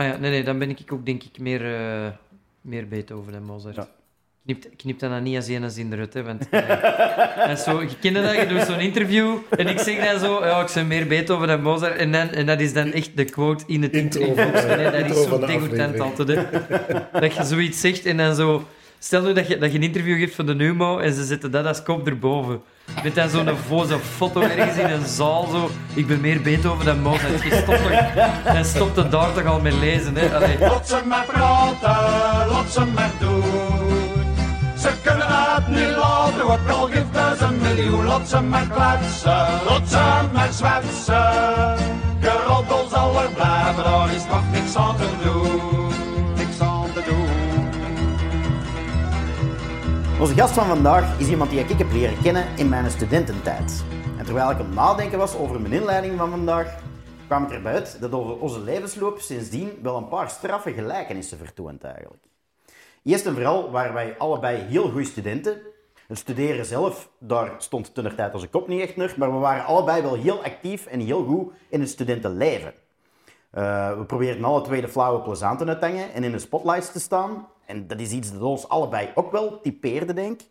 Ah ja, nee, nee, dan ben ik ook denk ik meer, eh, meer Beethoven en Mozart. Ja. Knip, knip dat dan niet als één zin eruit, hè, want... eh, en zo, je kent dat, je doet zo'n interview en ik zeg dan zo, ja, ik ben meer Beethoven en Mozart en, dan, en dat is dan echt de quote in het Intro interview. Nee, dat is zo degoutant altijd, hè. Dat je zoiets zegt en dan zo... Stel nu dat je, dat je een interview geeft van de Numo en ze zetten dat als kop erboven. Met dan zo'n voze foto ergens in een zaal zo. Ik ben meer Beethoven dan Mozart. Je stopt toch, en stopte daar toch al mee lezen, hè. Allee. Laat ze maar praten, laat ze maar doen. Ze kunnen het niet laten, wat al geeft een miljoen. Laat ze maar kletsen, laat ze maar zwetsen. Geroddel zal er blijven, daar is nog niks aan te doen. Onze gast van vandaag is iemand die ik heb leren kennen in mijn studententijd. En terwijl ik het nadenken was over mijn inleiding van vandaag, kwam ik erbij dat over onze levensloop sindsdien wel een paar straffe gelijkenissen vertoont eigenlijk. Eerst en vooral waren wij allebei heel goede studenten. Het studeren zelf, daar stond toen onze kop niet echt naar, maar we waren allebei wel heel actief en heel goed in het studentenleven. Eh, we probeerden alle twee de flauwe plezanten uit en in de spotlights te staan. En dat is iets dat ons allebei ook wel typeerde, denk ik.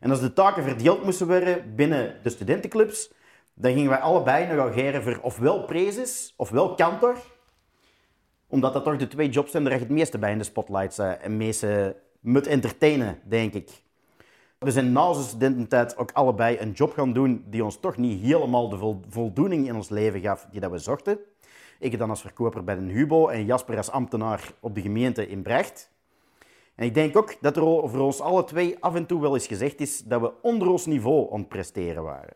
En als de taken verdeeld moesten worden binnen de studentenclubs, dan gingen wij allebei nog ageren voor ofwel prezes, ofwel kantor. Omdat dat toch de twee jobs zijn waar je het meeste bij in de spotlights eh, en meeste moet entertainen, denk ik. We zijn na onze studententijd ook allebei een job gaan doen die ons toch niet helemaal de vol- voldoening in ons leven gaf die dat we zochten. Ik dan als verkoper bij de Hubo en Jasper als ambtenaar op de gemeente in Brecht. En ik denk ook dat er voor ons alle twee af en toe wel eens gezegd is dat we onder ons niveau aan het presteren waren.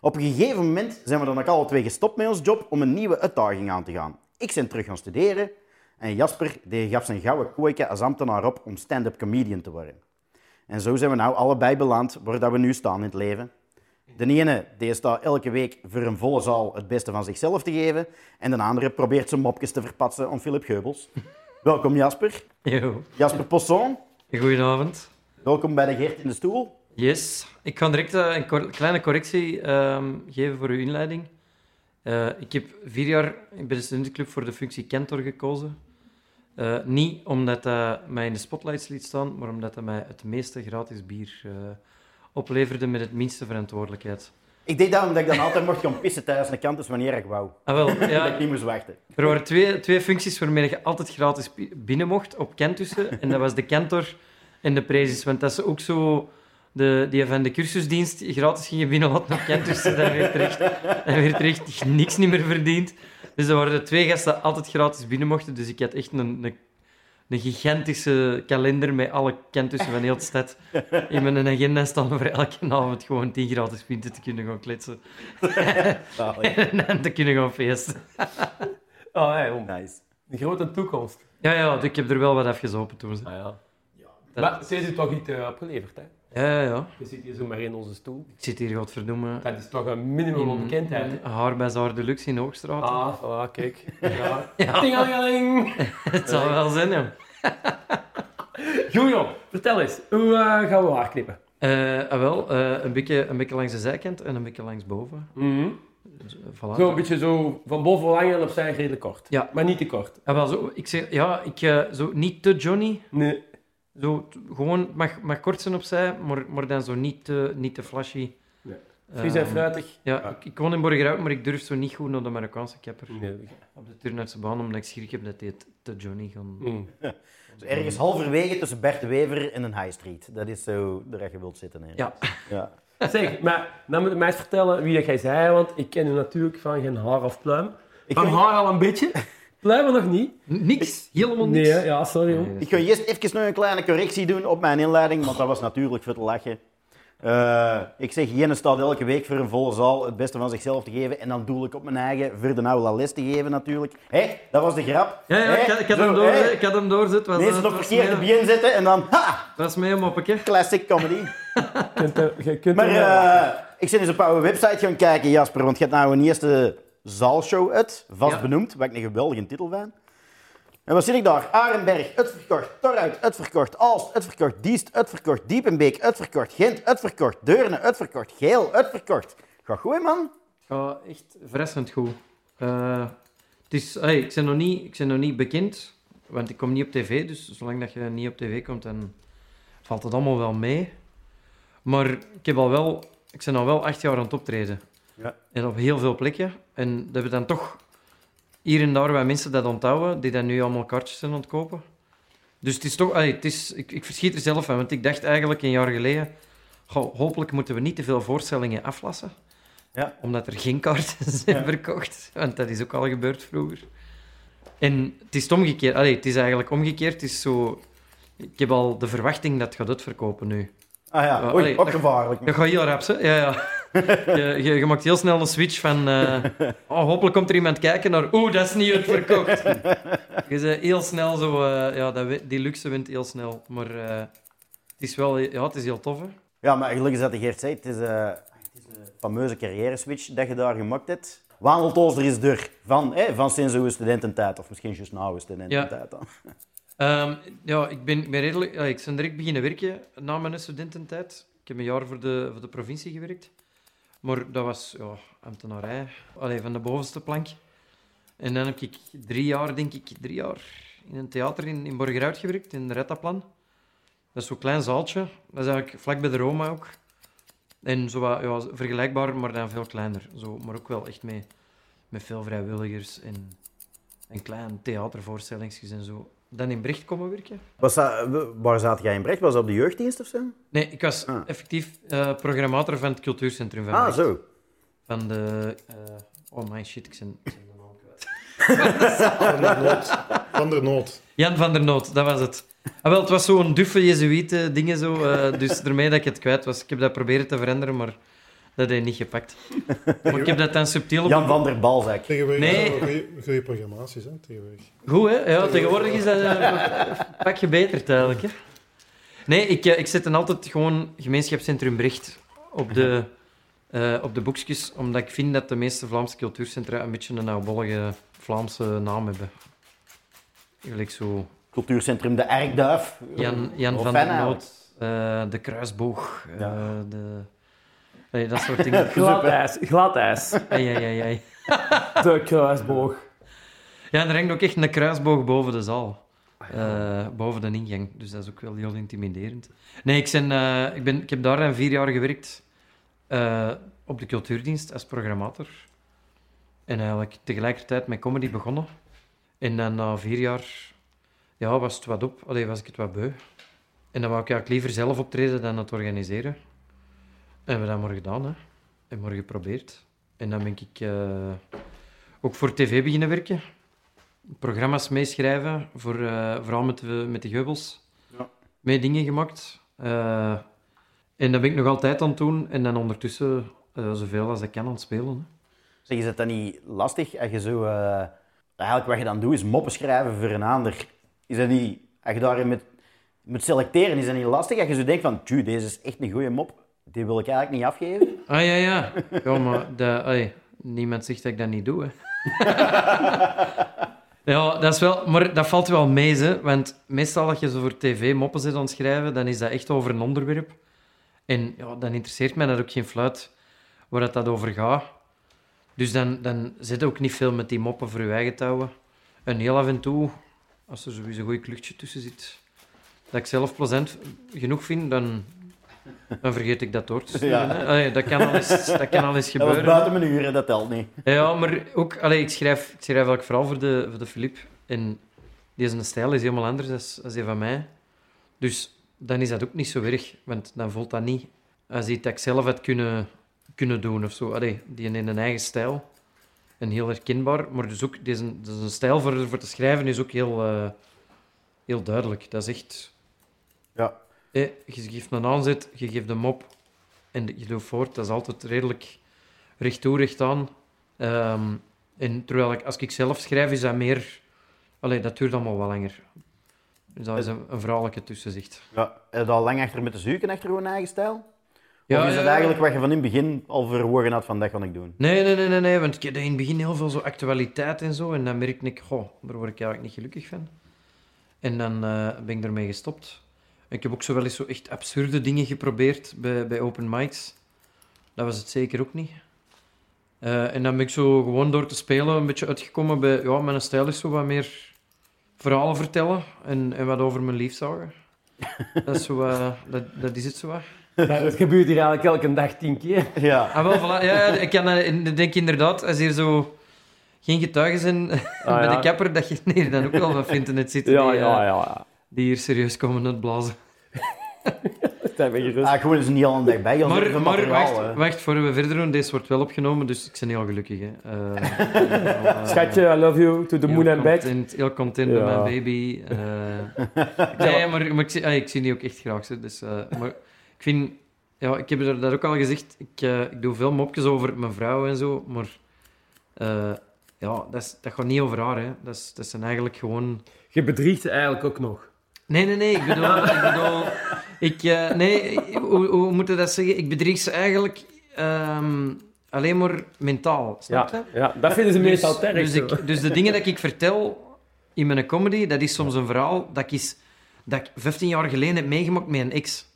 Op een gegeven moment zijn we dan ook alle twee gestopt met ons job om een nieuwe uitdaging aan te gaan. Ik ben terug gaan studeren en Jasper die gaf zijn gouden kooike als ambtenaar op om stand-up comedian te worden. En zo zijn we nou allebei beland waar dat we nu staan in het leven. De ene die staat elke week voor een volle zaal het beste van zichzelf te geven. En de andere probeert zijn mopjes te verpatsen aan Philip Geubels. Welkom Jasper. Yo. Jasper Posson. Goedenavond. Welkom bij de Geert in de Stoel. Yes. Ik ga direct eh, een cor- kleine correctie ehm, geven voor uw inleiding. Eh, ik heb vier jaar bij de studentenclub voor de functie Kentor gekozen. Eh, niet omdat dat mij in de spotlights liet staan, maar omdat dat mij het meeste gratis bier eh, opleverde met het minste verantwoordelijkheid. Ik deed dat omdat ik dan altijd mocht gaan pissen tijdens een kant, dus wanneer ik wou. Ah, wel, Dat ja, ik niet moest wachten. Er waren twee, twee functies waarmee je altijd gratis binnen mocht op Kentussen. En dat was de Kentor en de Prezis. Want dat is ook zo... De, die van de cursusdienst gratis gingen binnenlaten op Kentussen. Daar werd er echt, daar werd er echt niks niet meer verdiend. Dus er waren de twee gasten die altijd gratis binnen mochten. Dus ik had echt een, een, een gigantische kalender met alle Kentussen van heel de stad in mijn agenda staan voor elke avond gewoon tien gratis pinten te kunnen gaan kletsen. en dan te kunnen gaan feesten. Oh, hey. Nice. De grote toekomst. Ja, ja, ik heb er wel wat afgezopen toen. Ah, ja. Dat- Maar ze heeft u toch iets eh, opgeleverd, hè? Ja, ja. Je zit hier zo maar in onze stoel. Ik zit hier, godverdomme, Dat is toch een minimum van bekendheid, hè? haar bij Zaar Deluxe in Hoogstraat. Ah, voilà, kijk. Ja. Ja. Tingelingeling. Het zal wel zijn. Goed, joh. Vertel eens. Hoe eh, gaan we haar knippen? Ah, wel, eh, een, beetje, een beetje langs de zijkant en een beetje langs boven. Dus, eh, voilà. Zo een beetje zo van boven lang en opzij redelijk kort. Ja. Maar niet te kort. Ah, wel, zo, ik zeg, ja, ik, zo, niet te Johnny. Nee. Zo, gewoon, mag, mag kort zijn opzij, maar, maar dan zo niet te, niet te flashy. Nee. Fris en Ehm, fruitig. Ja, ik, ik woon in Borgerhout, maar ik durf zo niet goed naar de Marokkaanse kapper. Nee. Op de Turnhoutse baan, omdat ik schrik heb dat die het te Johnny gaan... Mm. Dus ergens halverwege tussen Bert de Wever en een high street. Dat is zo waar je wilt zitten. Hè. Ja. ja. Zeg, maar dan moet je mij eens vertellen wie dat jij zei, want ik ken u natuurlijk van geen haar of pluim. Ik van haar al een beetje. Pluimen nog niet. Niks, helemaal Nee, niks. hè? ja, sorry. jong. Ik ga eerst even nog een kleine correctie doen op mijn inleiding, want dat was natuurlijk voor te lachen. Eh, ik zeg, Jenne staat elke week voor een volle zaal het beste van zichzelf te geven. En dan doe ik op mijn eigen voor de oude les te geven natuurlijk. Hé, dat was de grap. Ja, ja, Hé, ik, had, ik, had zo, hem door, hé. ik had hem doorzet. Was, Mensen het op was verkeerde mee- been zetten en dan, ha, Dat is mee om op een classic comedy. Je kunt, er- je kunt Maar wel eh, ik ben eens op jouw website gaan kijken, Jasper, want je hebt nou een eerste zaalshow uit, vast Ja. benoemd, wat ik een geweldige titel vind. En wat zie ik daar? Arenberg, uitverkocht. Torhout, uitverkocht. Aalst, uitverkocht. Diest, uitverkocht. Diepenbeek, uitverkocht. Gent, uitverkocht. Deurne, uitverkocht. Geel, uitverkocht. Ga goed, man. Ja, echt verrassend goed. Eh, het is, hey, ik, ben nog niet, ik ben nog niet bekend, Want ik kom niet op tv, dus zolang dat je niet op tv komt, dan valt het allemaal wel mee. Maar ik heb al wel... Ik ben al wel acht jaar aan het optreden. Ja. En op heel veel plekken. En dat hebben dan toch hier en daar bij mensen dat onthouden, die dan nu allemaal kaartjes zijn aan het kopen. Dus het is toch... allee, het is, ik, ik verschiet er zelf van, want ik dacht eigenlijk een jaar geleden... goh, hopelijk moeten we niet te veel voorstellingen aflassen. Ja. Omdat er geen kaarten zijn Ja. verkocht. Want dat is ook al gebeurd vroeger. En het is het omgekeerd. Allee, het is eigenlijk omgekeerd. Het is zo... Ik heb al de verwachting dat het gaat uitverkopen nu. Ah ja, Ja, Oei, allee, ook dat- gevaarlijk. Dat gaat heel rap, hè? Ja, ja. Je, je, je maakt heel snel een switch van... eh, oh, hopelijk komt er iemand kijken naar... Oeh, dat is niet uitverkocht. Je bent heel snel zo... eh, ja, dat, die luxe wint heel snel. Maar eh, het is wel... Ja, het is heel tof, hè? Ja, maar gelukkig dat de Geert zei, het is, het is een fameuze carrière-switch dat je daar gemaakt hebt. Wandeltozer is er van, hè, van sinds uw studententijd, of misschien juist na uw studententijd. dan. Ehm, ja, ik ben, ik ben redelijk... ja, ik ben direct beginnen werken na mijn studententijd. Ik heb een jaar voor de, voor de provincie gewerkt. Maar dat was ja, ambtenarij. Allee, van de bovenste plank. En dan heb ik drie jaar, denk ik, drie jaar in een theater in, in Borgerhout gewerkt, in Rettaplan. Dat is zo'n klein zaaltje. Dat is eigenlijk vlak bij de Roma ook. En zo wat, ja, vergelijkbaar, maar dan veel kleiner. Zo, maar ook wel echt mee, met veel vrijwilligers en, en klein theatervoorstellingsjes en zo. Dan in Brecht komen werken. Was dat, waar zat jij in Brecht? Was dat op de jeugddienst of zo? Nee, ik was Ah. effectief eh, programmator van het cultuurcentrum van Ah, Brecht. zo. Van de... eh, oh my shit, ik ben, de naam kwijt. Van der Noot. Van der Noot. Jan van der Noot, dat was het. Ah, wel, het was zo'n duffe jezuïte dingen zo, eh, dus ermee dat ik het kwijt was. Ik heb dat proberen te veranderen, maar dat heeft niet gepakt. Maar ik heb dat dan subtiel op... Jan van der Balzak. Tegenwoordig Nee. goeie programmaties, hè, tegenwoordig. Goed, hè? Ja, tegenwoordig is dat eh, een pakje beter, eigenlijk. Hè? Nee, ik, eh, ik zet dan altijd gewoon gemeenschapscentrum Brecht op de, eh, op de boekjes, omdat ik vind dat de meeste Vlaamse cultuurcentra een beetje een oudbollige Vlaamse naam hebben. Gelijk zo Cultuurcentrum De Erkduif. Jan, Jan Of van der. Noot, eh, de Kruisboog, eh, Ja. de... Dat soort dingen. Glad ijs, glad ijs. Ai, ai, ai, ai. De kruisboog. Ja, en er hangt ook echt een kruisboog boven de zaal. Eh, boven de ingang. Dus dat is ook wel heel intimiderend. Nee, ik, ben, eh, ik, ben, ik heb daar dan vier jaar gewerkt eh, op de cultuurdienst als programmator. En eigenlijk tegelijkertijd met comedy begonnen. En dan na vier jaar ja, was het wat op. Allee, was ik het wat beu. En dan wou ik eigenlijk liever zelf optreden dan het organiseren. En we hebben dat maar gedaan. Hè. En maar geprobeerd. En dan ben ik eh, ook voor tv beginnen werken programma's meeschrijven, voor, eh, vooral met, de- met de geubels. Ja. Mee dingen gemaakt. Eh, en dat ben ik nog altijd aan het doen. En dan ondertussen eh, zoveel als ik kan aan het spelen. Hè. Zeg, is het dan niet lastig als je zo... eh, eigenlijk wat je dan doet, is moppen schrijven voor een ander. Is dat niet... Als je daarin moet, moet selecteren, is dat niet lastig? Als je zo denkt van, tju, deze is echt een goede mop. Die wil ik eigenlijk niet afgeven. Ah ja, ja. Ja, maar ai, niemand zegt dat ik dat niet doe. Hè. ja, dat is wel, maar dat valt wel mee, hè, want meestal als je zo voor tv moppen zit aan het schrijven, dan is dat echt over een onderwerp. En ja, dan interesseert mij dat ook geen fluit waar dat, dat over gaat. Dus dan, dan zit ook niet veel met die moppen voor je eigen touwen. En heel af en toe, als er sowieso een goed kluchtje tussen zit, dat ik zelf plezant genoeg vind, dan, dan vergeet ik dat door te sturen. Ja. Allee, dat, kan al eens, dat kan al eens Dat was gebeuren. buiten mijn uren, dat telt niet. Ja, maar ook, allee, ik, schrijf, ik schrijf vooral voor de, voor de Philippe. En deze stijl is helemaal anders dan, dan die van mij. Dus dan is dat ook niet zo erg, want dan voelt dat niet als iets dat ik zelf had kunnen, kunnen doen of zo. Allee, die in een eigen stijl. En heel herkenbaar, maar dus ook deze, deze stijl voor, voor te schrijven is ook heel, eh, heel duidelijk. Dat is echt... Je geeft een aanzet, je geeft een mop en je loopt voort. Dat is altijd redelijk recht toe, recht aan. Ehm, en terwijl ik, als ik zelf schrijf, is dat meer... Allee, dat duurt allemaal wel langer. Dus dat is een, een vrouwelijke tussenzicht. Ja, heb je al lang achter met de zoeken achter gewoon eigen stijl? Ja, of is ja, eigenlijk wat je van in het begin al verwogen had van dat kan ik doen? Nee, nee, nee, nee, nee, want ik heb in het begin heel veel zo actualiteit en zo. En dan merk ik, goh, daar word ik eigenlijk niet gelukkig van. En dan eh, ben ik ermee gestopt. Ik heb ook zo wel eens zo echt absurde dingen geprobeerd bij, bij open mics. Dat was het zeker ook niet. Eh, en dan ben ik zo gewoon door te spelen een beetje uitgekomen bij... Ja, mijn stijl is zo wat meer verhalen vertellen en, en wat over mijn liefzagen. dat, is zo, dat, dat is het zo. wat. Ja, dat gebeurt hier eigenlijk elke dag tien keer. Ja. Ah, wel, voilà. ja, ja, ik kan denk inderdaad, als hier zo geen getuigen zijn bij Ah, ja. de kapper, dat je nee, dan ook wel wat vindt in het zitten Ja, die, ja, eh, ja. die hier serieus komen uitblazen. Zijn we gerust. Ah, gewoon al een dag bij. Maar, maar materiaal, wacht, hè. wacht, voor we verder doen, deze wordt wel opgenomen, dus ik ben heel gelukkig. Hè. Eh, eh, Schatje, I love you, to the moon and back. Heel content met Ja. mijn baby. eh. nee, maar, maar ik, zie, ah, ik zie die ook echt graag. Zo, dus, eh, maar ik vind... Ja, ik heb er dat ook al gezegd. Ik, ik doe veel mopjes over mijn vrouw en zo, maar... eh, ja, dat, is, dat gaat niet over haar, hè. Dat, is, dat zijn eigenlijk gewoon... Je bedriegt eigenlijk ook nog. Nee, nee, nee. Ik bedoel... ik bedoel ik, eh, nee, hoe, hoe moet je dat zeggen? Ik bedrieg ze eigenlijk ehm, alleen maar mentaal. Snap je? Ja, ja, dat vinden ze meestal terg. dus, zo. ik, dus de dingen dat ik vertel in mijn comedy, dat is soms een verhaal dat ik, is, dat ik 15 jaar geleden heb meegemaakt met een ex.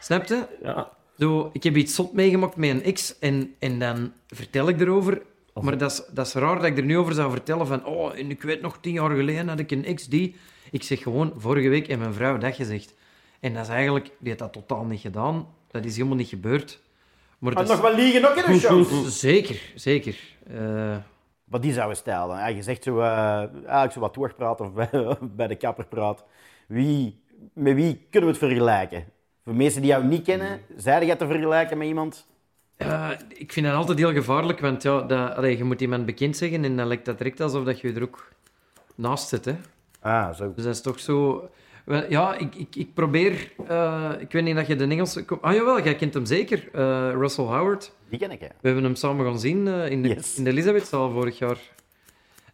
Snap je? Ja. Zo, ik heb iets zot meegemaakt met een ex en, en dan vertel ik erover. Maar dat is, dat is raar dat ik er nu over zou vertellen van... Oh, en ik weet nog, tien jaar geleden had ik een ex die... Ik zeg gewoon, vorige week en mijn vrouw dat gezegd. En dat is eigenlijk... Die heeft dat totaal niet gedaan. Dat is helemaal niet gebeurd. Maar dat nog wel liegen ook in de show. Zeker, zeker. Eh, Wat die zouden stellen. Ja, je zegt zo, eh eigenlijk zo wat doorpraat of bij, bij de kapper praat. Wie, met wie kunnen we het vergelijken? Voor mensen die jou niet kennen, zei je te vergelijken met iemand? Ja, ik vind dat altijd heel gevaarlijk, want ja, dat, allee, je moet iemand bekend zeggen en dan lijkt dat direct alsof dat je er ook naast zit. Hè. Ah, zo. Dus dat is toch zo... Wel, Ja, ik, ik, ik probeer... eh, ik weet niet dat je de Engelse... Ah jawel, jij kent hem zeker. eh, Russell Howard. Die ken ik, hè. We hebben hem samen gaan zien eh, in de, Yes. in de Elisabethzaal vorig jaar.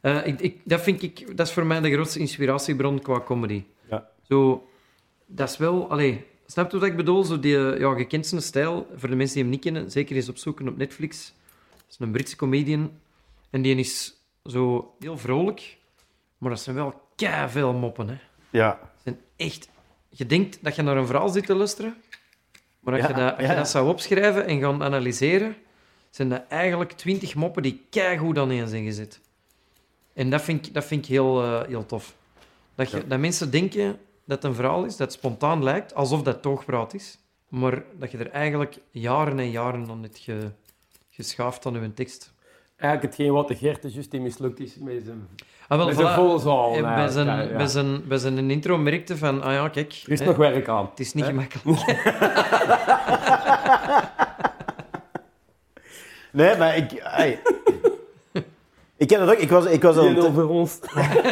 Eh, ik, ik, dat, vind ik, dat is voor mij de grootste inspiratiebron qua comedy. Ja. Zo, dat is wel... Allee, snap je wat ik bedoel? Zo die, ja, je kent zijn stijl. Voor de mensen die hem niet kennen, zeker eens opzoeken op Netflix. Dat is een Britse comedian. En die is zo heel vrolijk. Maar dat zijn wel veel moppen, hè. Ja. Zijn echt... Je denkt dat je naar een verhaal zit te luisteren. Maar als, Ja, je, dat, als ja. je dat zou opschrijven en gaan analyseren, zijn dat eigenlijk twintig moppen die keigoed aan één zijn gezet. En dat vind ik, dat vind ik heel, eh, heel tof. Dat, je, dat mensen denken dat het een verhaal is, dat spontaan lijkt, alsof dat toogpraat is. Maar dat je er eigenlijk jaren en jaren aan hebt ge, geschaafd aan je tekst. Eigenlijk hetgeen wat de Gert juist mislukt is met zijn, Ah, wel, met zijn voilà. volle zaal. Eh, bij, zijn, Ja, ja. bij, zijn, bij zijn intro merkte van, ah ja, kijk, Er is hè, nog werk aan. het is niet hè? gemakkelijk. Nee, maar ik... ai. ik ken het ook. Ik was, ik was al... Over ons.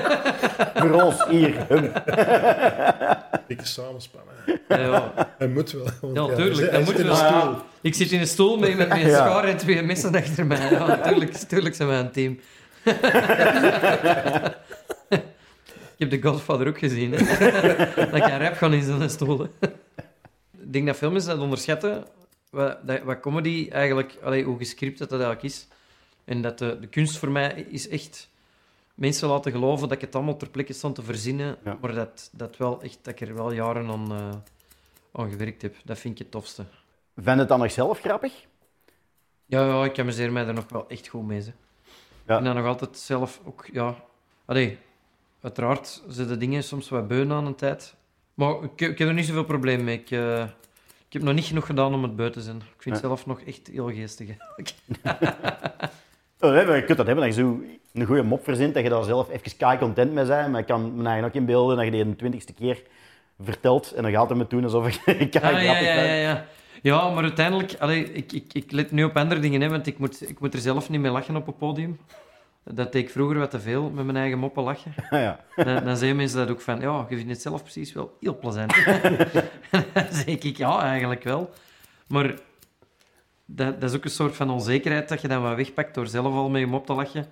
Voor ons, hier. Dikke samenspannen. Ja, ja. Hij moet wel. want Ja, hij tuurlijk, dat hij moet wel. een stoel. ja. Ik zit in een stoel met, met, Ja. schaar en twee messen achter mij. Ja, tuurlijk, tuurlijk zijn wij een team. Ik heb The Godfather ook gezien. Dat kan rap gaan in zo'n stoel. Ik denk dat veel mensen dat onderschatten, wat, wat comedy eigenlijk, allee, hoe gescript dat, dat eigenlijk is. En dat de, de kunst voor mij is echt mensen laten geloven dat ik het allemaal ter plekke stond te verzinnen, Ja. maar dat, dat, wel echt, dat ik er wel jaren aan, eh, aan gewerkt heb. Dat vind ik het tofste. Vind je het dan nog zelf grappig? Ja, ja, ik amuseer mij er nog wel echt goed mee. Hè. Ja. En dan nog altijd zelf ook, ja... Allee, uiteraard zijn de dingen soms wat beun aan een tijd. Maar ik, ik heb er niet zoveel probleem mee. Ik, eh, ik heb nog niet genoeg gedaan om het buiten te zijn. Ik vind het Ja. zelf nog echt heel geestig. eigenlijk. Oh, je kunt dat hebben, dat je zo een goede mop verzint, dat je daar zelf even kei content mee bent. Maar ik kan me eigen ook inbeelden dat je die de twintigste keer vertelt en dan gaat het me doen alsof ik kei Ah, ja, grappig ja, ja, ben. ja. Ja, maar uiteindelijk... Allee, ik, ik, ik let nu op andere dingen, hè, want ik moet, ik moet er zelf niet mee lachen op het podium. Dat deed ik vroeger wat te veel, met mijn eigen moppen lachen. ja. Dan, dan zeggen mensen dat ook van, ja, je vindt het zelf precies wel heel plezant. dan zeg ik, ja, eigenlijk wel. Maar dat, dat is ook een soort van onzekerheid dat je dan wat wegpakt door zelf al met je mop te lachen.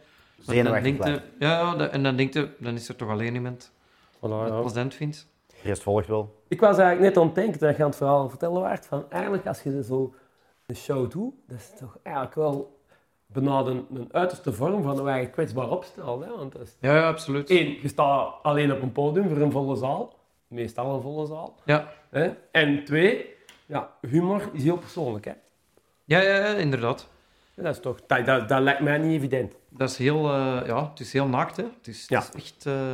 Dan denkt ja, en dan denkt je, dan is er toch alleen iemand Voilà, die ja. het plezant vindt. De rest volgt wel. Ik was eigenlijk net aan het denken dat je aan het verhaal vertellen waart. Van eigenlijk als je zo een show doet, dat is toch eigenlijk wel bijna een, een uiterste vorm van hoe je je kwetsbaar opstelt. Hè? Want dat is Ja, ja, absoluut. één, je staat alleen op een podium voor een volle zaal. Meestal een volle zaal. Ja. Hè? En twee, ja, humor is heel persoonlijk. Hè? Ja, ja, ja, inderdaad. Dat, is toch, dat, dat, dat lijkt mij niet evident. Dat is heel, eh, ja, het is heel naakt, hè. Het is, Ja. het is echt... eh,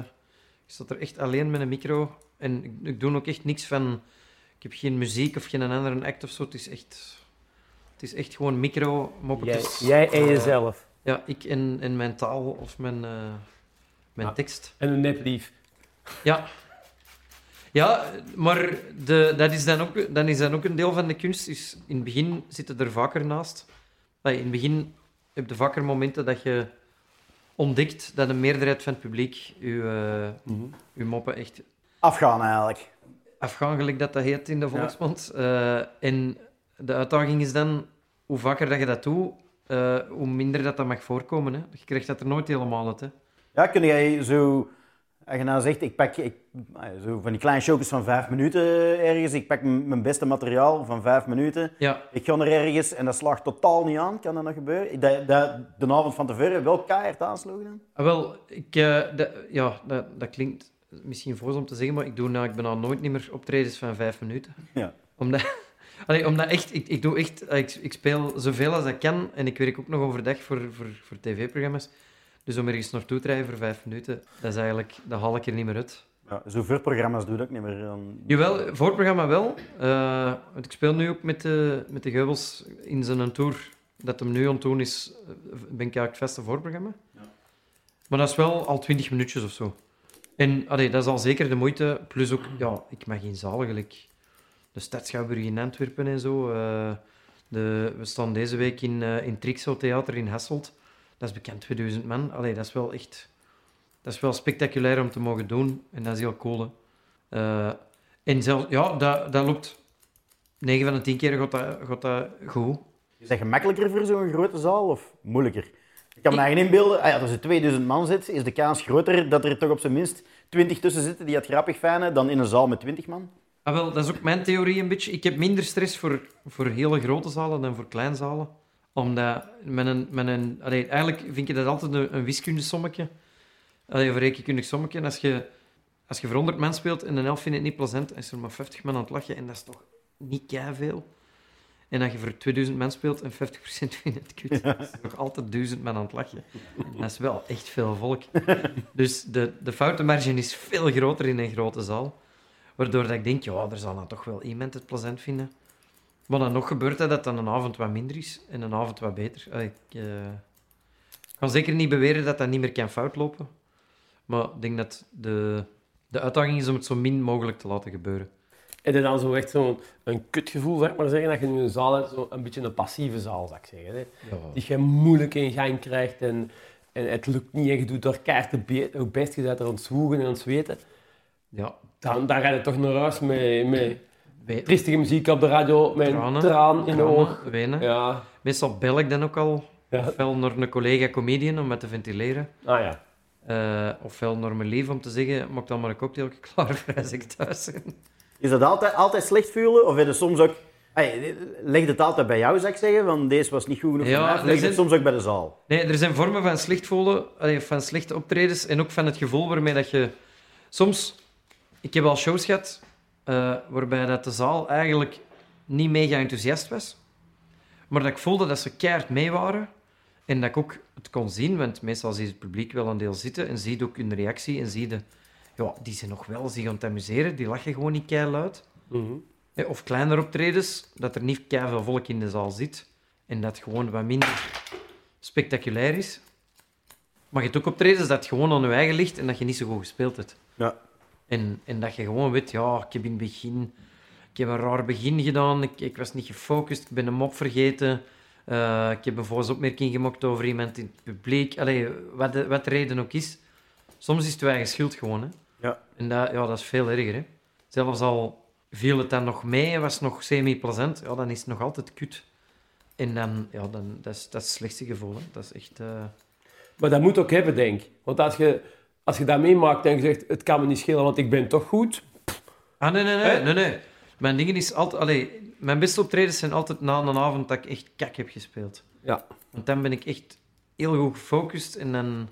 Ik zat er echt alleen met een micro. En ik, ik doe ook echt niks van... Ik heb geen muziek of geen andere act of zo. Het is echt... Het is echt gewoon micro, Jij, moppetjes. jij en jezelf. Ja, ik en, en mijn taal of mijn, eh, mijn Ah. tekst. En een neplief. Ja. Ja, maar de, dat, is dan ook, dat is dan ook een deel van de kunst. Dus in het begin zitten er vaker naast. In het begin heb je vaker momenten dat je ontdekt dat een meerderheid van het publiek je, eh, je moppen echt Afgaan eigenlijk. afgaan, gelijk dat dat heet in de volksmond. Eh, en de uitdaging is dan, hoe vaker dat je dat doet, eh, hoe minder dat, dat mag voorkomen. Hè. Je krijgt dat er nooit helemaal uit. Hè. Ja, kun jij zo... Als je nou zegt, ik pak ik, ah, zo van die kleine showjes van vijf minuten ergens. Ik pak mijn beste materiaal van vijf minuten. Ja, Ik ga er ergens en dat slaagt totaal niet aan. Kan dat nog gebeuren? Dat, dat, de avond van tevoren wel keihard aansloegen dan? Ah, wel, ik, eh, dat, ja, dat, dat klinkt misschien voors om te zeggen, maar ik doe nou, ik ben al nooit niet meer optredens van vijf minuten. Ja. Omdat, allee, omdat echt, ik, ik doe echt, ik, ik speel zoveel als ik kan en ik werk ook nog overdag voor, voor, voor tv-programma's. Dus om ergens naartoe te rijden voor vijf minuten, dat is eigenlijk, dat haal ik er niet meer uit. Ja, zo voorprogramma's doe ik niet meer. Dan... Jawel, voorprogramma wel. Eh, want ik speel nu ook met de, met de Geubels in zijn tour. Dat hem nu aan het doen is, eh, ben ik eigenlijk het vaste voorprogramma. Maar dat is wel al twintig minuutjes of zo. En allee, dat is al zeker de moeite. Plus ook, ja, ik mag in zalen gelijk de Stadschouwburg in Antwerpen en zo. eh, de, we staan deze week in, eh in Trixo Theater in Hasselt. Dat is bekend 2000 man. Allee, dat is wel echt... Dat is wel spectaculair om te mogen doen. En dat is heel cool. Eh, en zelf, ja, dat, dat loopt 9 van de 10 keer gaat dat, gaat dat goed. Is dat gemakkelijker voor zo'n grote zaal of moeilijker? Ik kan me eigen inbeelden, ah ja, als er 2000 man zit, is de kans groter dat er toch op zijn minst 20 tussen zitten die het grappig vinden dan in een zaal met 20 man. Ah, wel, dat is ook mijn theorie een beetje. Ik heb minder stress voor, voor hele grote zalen dan voor kleinzalen. Omdat met een, met een, allee, eigenlijk vind je dat altijd een, een wiskundesommetje. Allee, een rekenkundig sommetje. Als je, als je voor 100 man speelt en een elf vindt het niet plezant, is er maar 50 man aan het lachen. En dat is toch niet veel. En als je voor 2000 man speelt en 50% vindt het kut, dan is nog altijd 1000 man aan het lachen. En dat is wel echt veel volk. Dus de, de foutenmarge is veel groter in een grote zaal. Waardoor dat ik denk, ja, er zal dan toch wel iemand het plezant vinden. Maar dan nog gebeurt dat dat dan een avond wat minder is en een avond wat beter. Ik eh, kan zeker niet beweren dat dat niet meer kan fout lopen. Maar ik denk dat de, de uitdaging is om het zo min mogelijk te laten gebeuren. En dan dan zo echt zo'n een kutgevoel, zeg maar zeggen, dat je nu een zaal hebt, zo een beetje een passieve zaal, zou ik zeggen. Hè? Die je moeilijk in gang krijgt en, en het lukt niet en je doet door be- hoe best je bent er aan het zwoegen en aan het zweten. Ja, Dan, dan ga je toch naar huis met, met triestige muziek op de radio, met Tranen. een traan in de oog. wenen. Ja. Meestal bel ik dan ook al ja. ofwel naar een collega comedian om met te ventileren. Ah ja. eh, ofwel naar mijn lief om te zeggen, maak dan maar een cocktail klaar voor als ik thuis ben. Is dat altijd, altijd slecht voelen? Of heb je soms ook... Hey, leg het altijd bij jou, zou ik zeggen, want deze was niet goed genoeg Ja, leg je zijn- het soms ook bij de zaal? Nee, er zijn vormen van slecht voelen, van slechte optredens en ook van het gevoel waarmee dat je... Soms, ik heb al shows gehad eh, waarbij dat de zaal eigenlijk niet mega enthousiast was, maar dat ik voelde dat ze keihard mee waren en dat ik ook het kon zien, want meestal ziet het publiek wel een deel zitten en ziet ook hun reactie en zie je, ja, die zijn nog wel zich aan het amuseren, die lachen gewoon niet keihard. Hè, Of kleinere optredens, dat er niet veel volk in de zaal zit en dat het gewoon wat minder spectaculair is. Maar je hebt ook optredens dat het gewoon aan je eigen ligt en dat je niet zo goed gespeeld hebt. Ja. En, en dat je gewoon weet, ja, ik heb in het begin... Ik heb een raar begin gedaan, ik, ik was niet gefocust, ik ben een mop vergeten. eh, ik heb een volgens opmerking gemaakt over iemand in het publiek. Allee, wat de, wat de reden ook is. Soms is het je eigen schuld gewoon, hè. Ja. En dat, ja, dat is veel erger, hè. Zelfs al viel het dan nog mee en was het nog semi-plezant, ja, dan is het nog altijd kut. En dan, ja, dan, dat, is, dat is het slechtste gevoel, hè. Dat is echt... eh, Maar dat moet ook hebben, denk ik. Want als je, als je dat meemaakt en je zegt, het kan me niet schelen, want ik ben toch goed. Ah, nee, nee, nee. Nee, nee. Mijn dingen is altijd... Allee, mijn beste optredens zijn altijd na een avond dat ik echt kak heb gespeeld. Ja. Want dan ben ik echt heel goed gefocust en dan,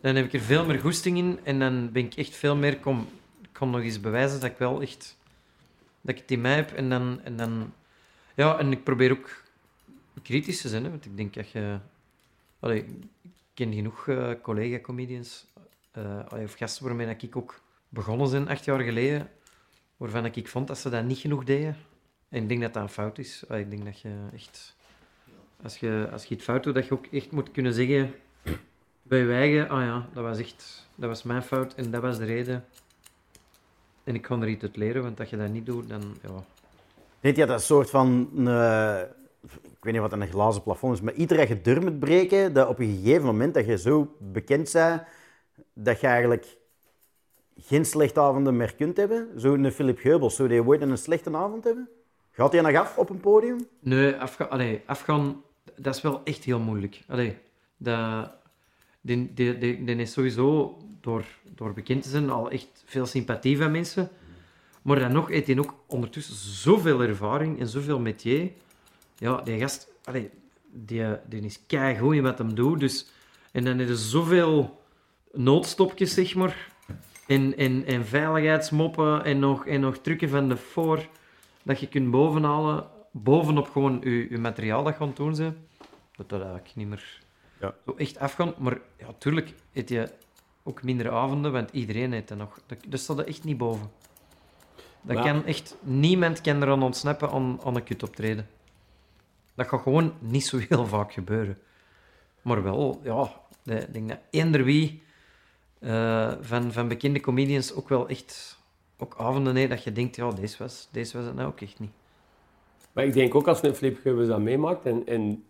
dan heb ik er veel meer goesting in en dan ben ik echt veel meer... Kom, ik kan nog eens bewijzen dat ik wel echt... Dat ik het in mij heb en dan... En dan ja, en ik probeer ook kritisch te zijn, hè, want ik denk dat je... Ik ken genoeg eh, collega-comedians eh, of gasten waarmee ik ook begonnen zijn, acht jaar geleden, waarvan ik, vond dat ze dat niet genoeg deden. En ik denk dat dat een fout is. Ik denk dat je echt, als je, als je het fout doet, dat je ook echt moet kunnen zeggen bij je eigen, ah ja, dat was echt, dat was mijn fout en dat was de reden. En ik kan er iets uit leren, want als je dat niet doet, dan, ja. Je dat een soort van... eh, ik weet niet wat een glazen plafond is, maar iedere dat je deur moet breken, dat op een gegeven moment dat je zo bekend bent, dat je eigenlijk geen slechte avonden meer kunt hebben? Zo'n Philip Geubels, zou die ooit een slechte avond hebben? Gaat hij nog af op een podium? Nee, afga allee, afgaan, dat is wel echt heel moeilijk. Allee, dat, die, is sowieso, door, door bekend te zijn, al echt veel sympathie van mensen. Maar dan nog heeft hij ook ondertussen zoveel ervaring en zoveel métier. Ja, die gast, allee, die, die is keigoed in wat hem doet. Dus, en dan heb je zoveel noodstopjes, zeg maar. En, en, en veiligheidsmoppen en nog, en nog trucken van de voor. Dat je kunt bovenhalen, bovenop gewoon je, je materiaal dat gaan doen. Dat dat eigenlijk niet meer Ja. zo echt afgaan. Maar ja, tuurlijk heb je ook minder avonden, want iedereen heeft dat nog. Dat, dat er echt niet boven. Dat Maar- kan echt, niemand kan eraan ontsnappen aan, aan een kut optreden. Dat gaat gewoon niet zo heel vaak gebeuren. Maar wel, ja, ik denk dat eender wie eh, van, van bekende comedians ook wel echt ook avonden heeft dat je denkt, ja, deze was, deze was het nou ook echt niet. Maar ik denk ook als een Flip dat meemaakt en, en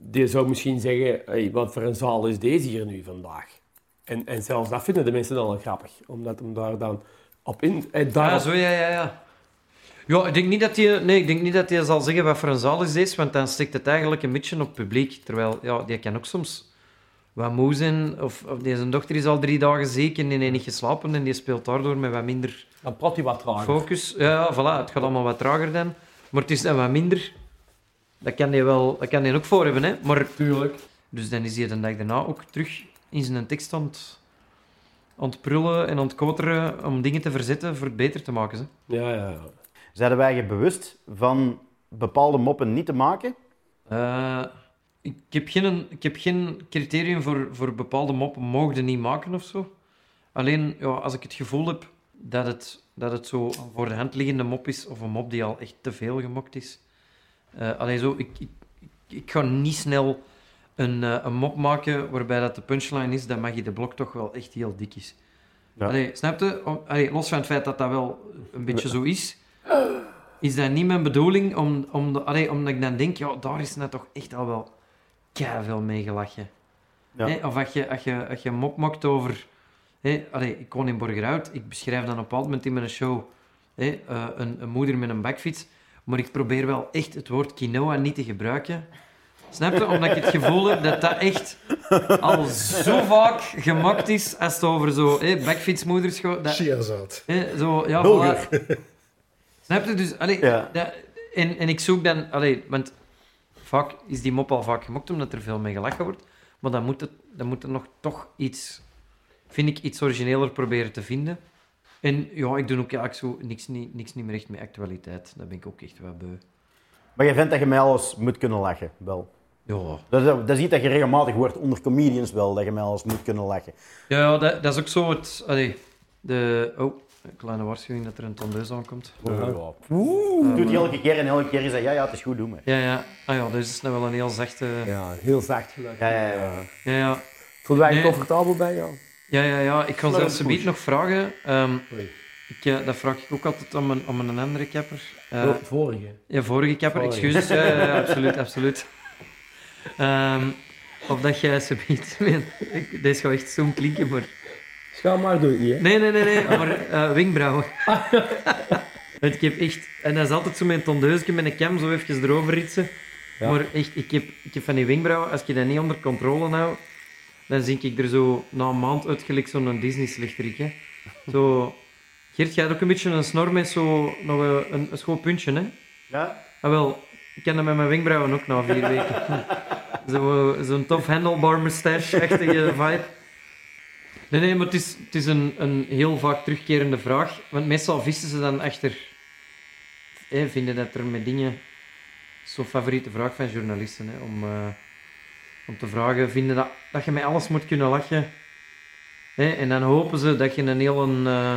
die zou misschien zeggen, hey, wat voor een zaal is deze hier nu vandaag? En, en zelfs dat vinden de mensen dan al grappig, omdat hem daar dan op in... eh, daar Ja, zo, ja, ja, ja. Ja, ik denk niet dat hij, nee, ik denk niet dat hij zal zeggen wat voor een zaal is deze, want dan stikt het eigenlijk een beetje op het publiek. Terwijl, ja, die kan ook soms wat moe zijn, of, of zijn dochter is al drie dagen ziek en die heeft niet geslapen en die speelt daardoor met wat minder Dan praat hij wat trager. focus. Ja, ja, voilà, het gaat allemaal wat trager dan. Maar het is dan wat minder. Dat kan hij wel, dat kan hij ook voor hebben, hè. Maar, Tuurlijk. dus dan is hij de dag daarna ook terug in zijn tekst aan het, aan het prullen en aan het koteren om dingen te verzetten voor het beter te maken. Hè. Ja, ja, ja. Zijn wij je bewust van bepaalde moppen niet te maken? Eh, ik, heb geen, ik heb geen criterium voor, voor bepaalde moppen mogen niet maken of zo. Alleen ja, als ik het gevoel heb dat het, dat het zo voor de hand liggende mop is, of een mop die al echt te veel gemokt is. Eh alleen zo, ik, ik, ik, ga niet snel een, eh, een mop maken waarbij dat de punchline is dat Maggie de Blok toch wel echt heel dik is. Ja. Allee, snap je? Om- allee, los van het feit dat dat wel een beetje zo is, is dat niet mijn bedoeling, om, om de, allee, omdat ik dan denk, ja, daar is net toch echt al wel veel mee gelachen. Ja. Of als je, als, je, als je mop maakt over... Allee, ik woon in Borgerhout, ik beschrijf dan op een moment in mijn show eh, een, een moeder met een bakfiets, maar ik probeer wel echt het woord quinoa niet te gebruiken. Snap je? Omdat ik het gevoel heb dat dat echt al zo vaak gemaakt is als het over zo hè, bakfietsmoeders gaat. Dat, Chiazaad. Hè, zo, ja, voilà. Snap je? Dus, allee, Ja. dat, en, en ik zoek dan... Allee, want vaak is die mop al vaak gemokt, omdat er veel mee gelachen wordt. Maar dan moet, het, dan moet er nog toch iets... Vind ik iets origineler proberen te vinden. En ja, ik doe ook eigenlijk zo niks, niet, niks niet meer echt met actualiteit. Dat ben ik ook echt wat beu. Maar je vindt dat je mij alles moet kunnen lachen, wel. Ja, Dat is, dat is iets dat je regelmatig hoort onder comedians wel, dat je mij alles moet kunnen lachen. ja, ja dat, dat is ook zo het... Allee, de... Oh, een kleine waarschuwing dat er een tondeus aankomt. Doet hij elke keer en elke keer is dat, ja, ja, het is goed, doe maar. Ja, ja. Ah ja, dus is nou wel een heel zachte... Ja, heel zacht geluid. Ja, ja, ja. Ja, ja. Voel je Nee. comfortabel bij jou? Ja, ja, ja. Ik ga zelfs een nog vragen. Oei. ik, eh, dat vraag ik ook altijd om een, om een andere kapper. Eh, Oh, vorige. ja, vorige kapper, excuses. Ja, ja, absoluut, absoluut. Ehm, of dat jij ze biedt. Ik- Deze gaat echt zo'n klinken, maar... Schaam maar, doe het niet, hè? Nee, nee, nee, nee. Maar eh wenkbrauwen. Want ik heb echt... En dat is altijd zo mijn tondeusje met een cam zo even erover ritsen. Ja. Maar echt, ik heb, ik heb van die wenkbrauwen, als je dat niet onder controle houdt, dan zie ik er zo na een maand uit gelijk zo'n Disney-slechterik. hè. Zo... Geert, jij hebt ook een beetje een snor met zo nog een, een, een schoon puntje, hè? Ja? Ah, wel, ik ken dat met mijn wenkbrauwen ook na vier weken. Zo, Zo'n tof handlebar mustache-achtige vibe. Nee, nee, maar het is, het is een, een heel vaak terugkerende vraag. Want meestal vissen ze dan achter... Eh, vinden dat er met dingen... Zo'n favoriete vraag van journalisten, hè, om, eh, om te vragen... Vinden dat, dat je met alles moet kunnen lachen? Hè, en dan hopen ze dat je een hele, eh,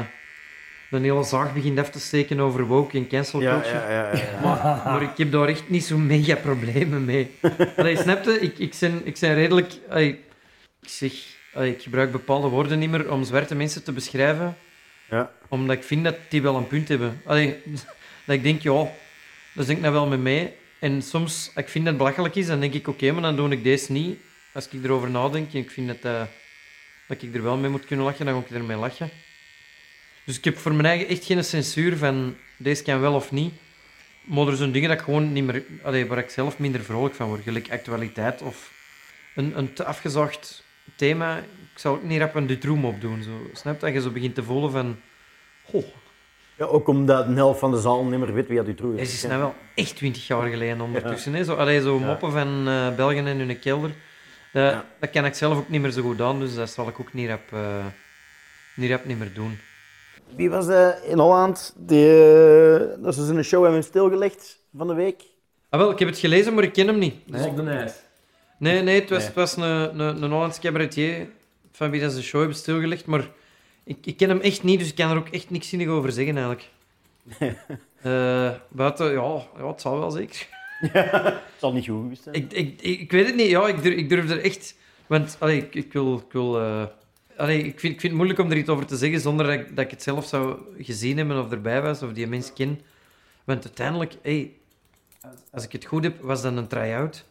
een hele zaag begint af te steken over woke en cancel culture. ja, ja, ja. Maar, maar ik heb daar echt niet zo mega problemen mee. Allee, snap je? Ik, ik, ben, ik ben redelijk... allee, ik zeg... allee, ik gebruik bepaalde woorden niet meer om zwarte mensen te beschrijven. Ja. Omdat ik vind dat die wel een punt hebben. Allee, dat ik denk, ja, daar denk ik nou wel mee mee. En soms, ik vind dat het belachelijk is, dan denk ik, oké, maar dan doe ik deze niet. Als ik erover nadenk en ik vind dat, eh, dat ik er wel mee moet kunnen lachen, dan ga ik ermee lachen. Dus ik heb voor mijn eigen echt geen censuur van deze kan wel of niet. Maar er zijn dingen dat ik gewoon niet meer, waar ik zelf minder vrolijk van word. Gelijk actualiteit of een, een te afgezaagd thema. Ik zou ook niet rap een Dutroux opdoen. Zo. Snap? Dat je zo begint te voelen van... Goh, Ja, ook omdat een helft van de zaal niet meer weet wie dat u terug het is. is nou wel echt twintig jaar geleden ondertussen. Hè? Zo, allee, zo moppen van eh Belgen in hun kelder. Dat, Ja. dat kan ik zelf ook niet meer zo goed aan, dus dat zal ik ook niet rap, eh, niet, rap niet meer doen. Wie was dat in Holland? Die, eh, dat ze een show hebben stilgelegd van de week. Ah, wel, ik heb het gelezen, maar ik ken hem niet. Dus op de ijs. Nee, nee, het was, Nee. Het was een, een, een Hollands cabaretier van wie dat ze de show hebben stilgelegd, maar ik, ik ken hem echt niet, dus ik kan er ook echt niks zinnig over zeggen eigenlijk. Eh, buiten, ja, ja, het zal wel zeker. Het zal niet goed zijn. Ik, ik, ik, weet het niet, ja, ik durf, ik durf er echt... Want, allee, ik, ik wil... Ik, wil eh, allee, ik, vind, ik vind het moeilijk om er iets over te zeggen zonder dat ik, dat ik het zelf zou gezien hebben of erbij was, of die mens ken. Want uiteindelijk, hey, als ik het goed heb, was dat een try-out.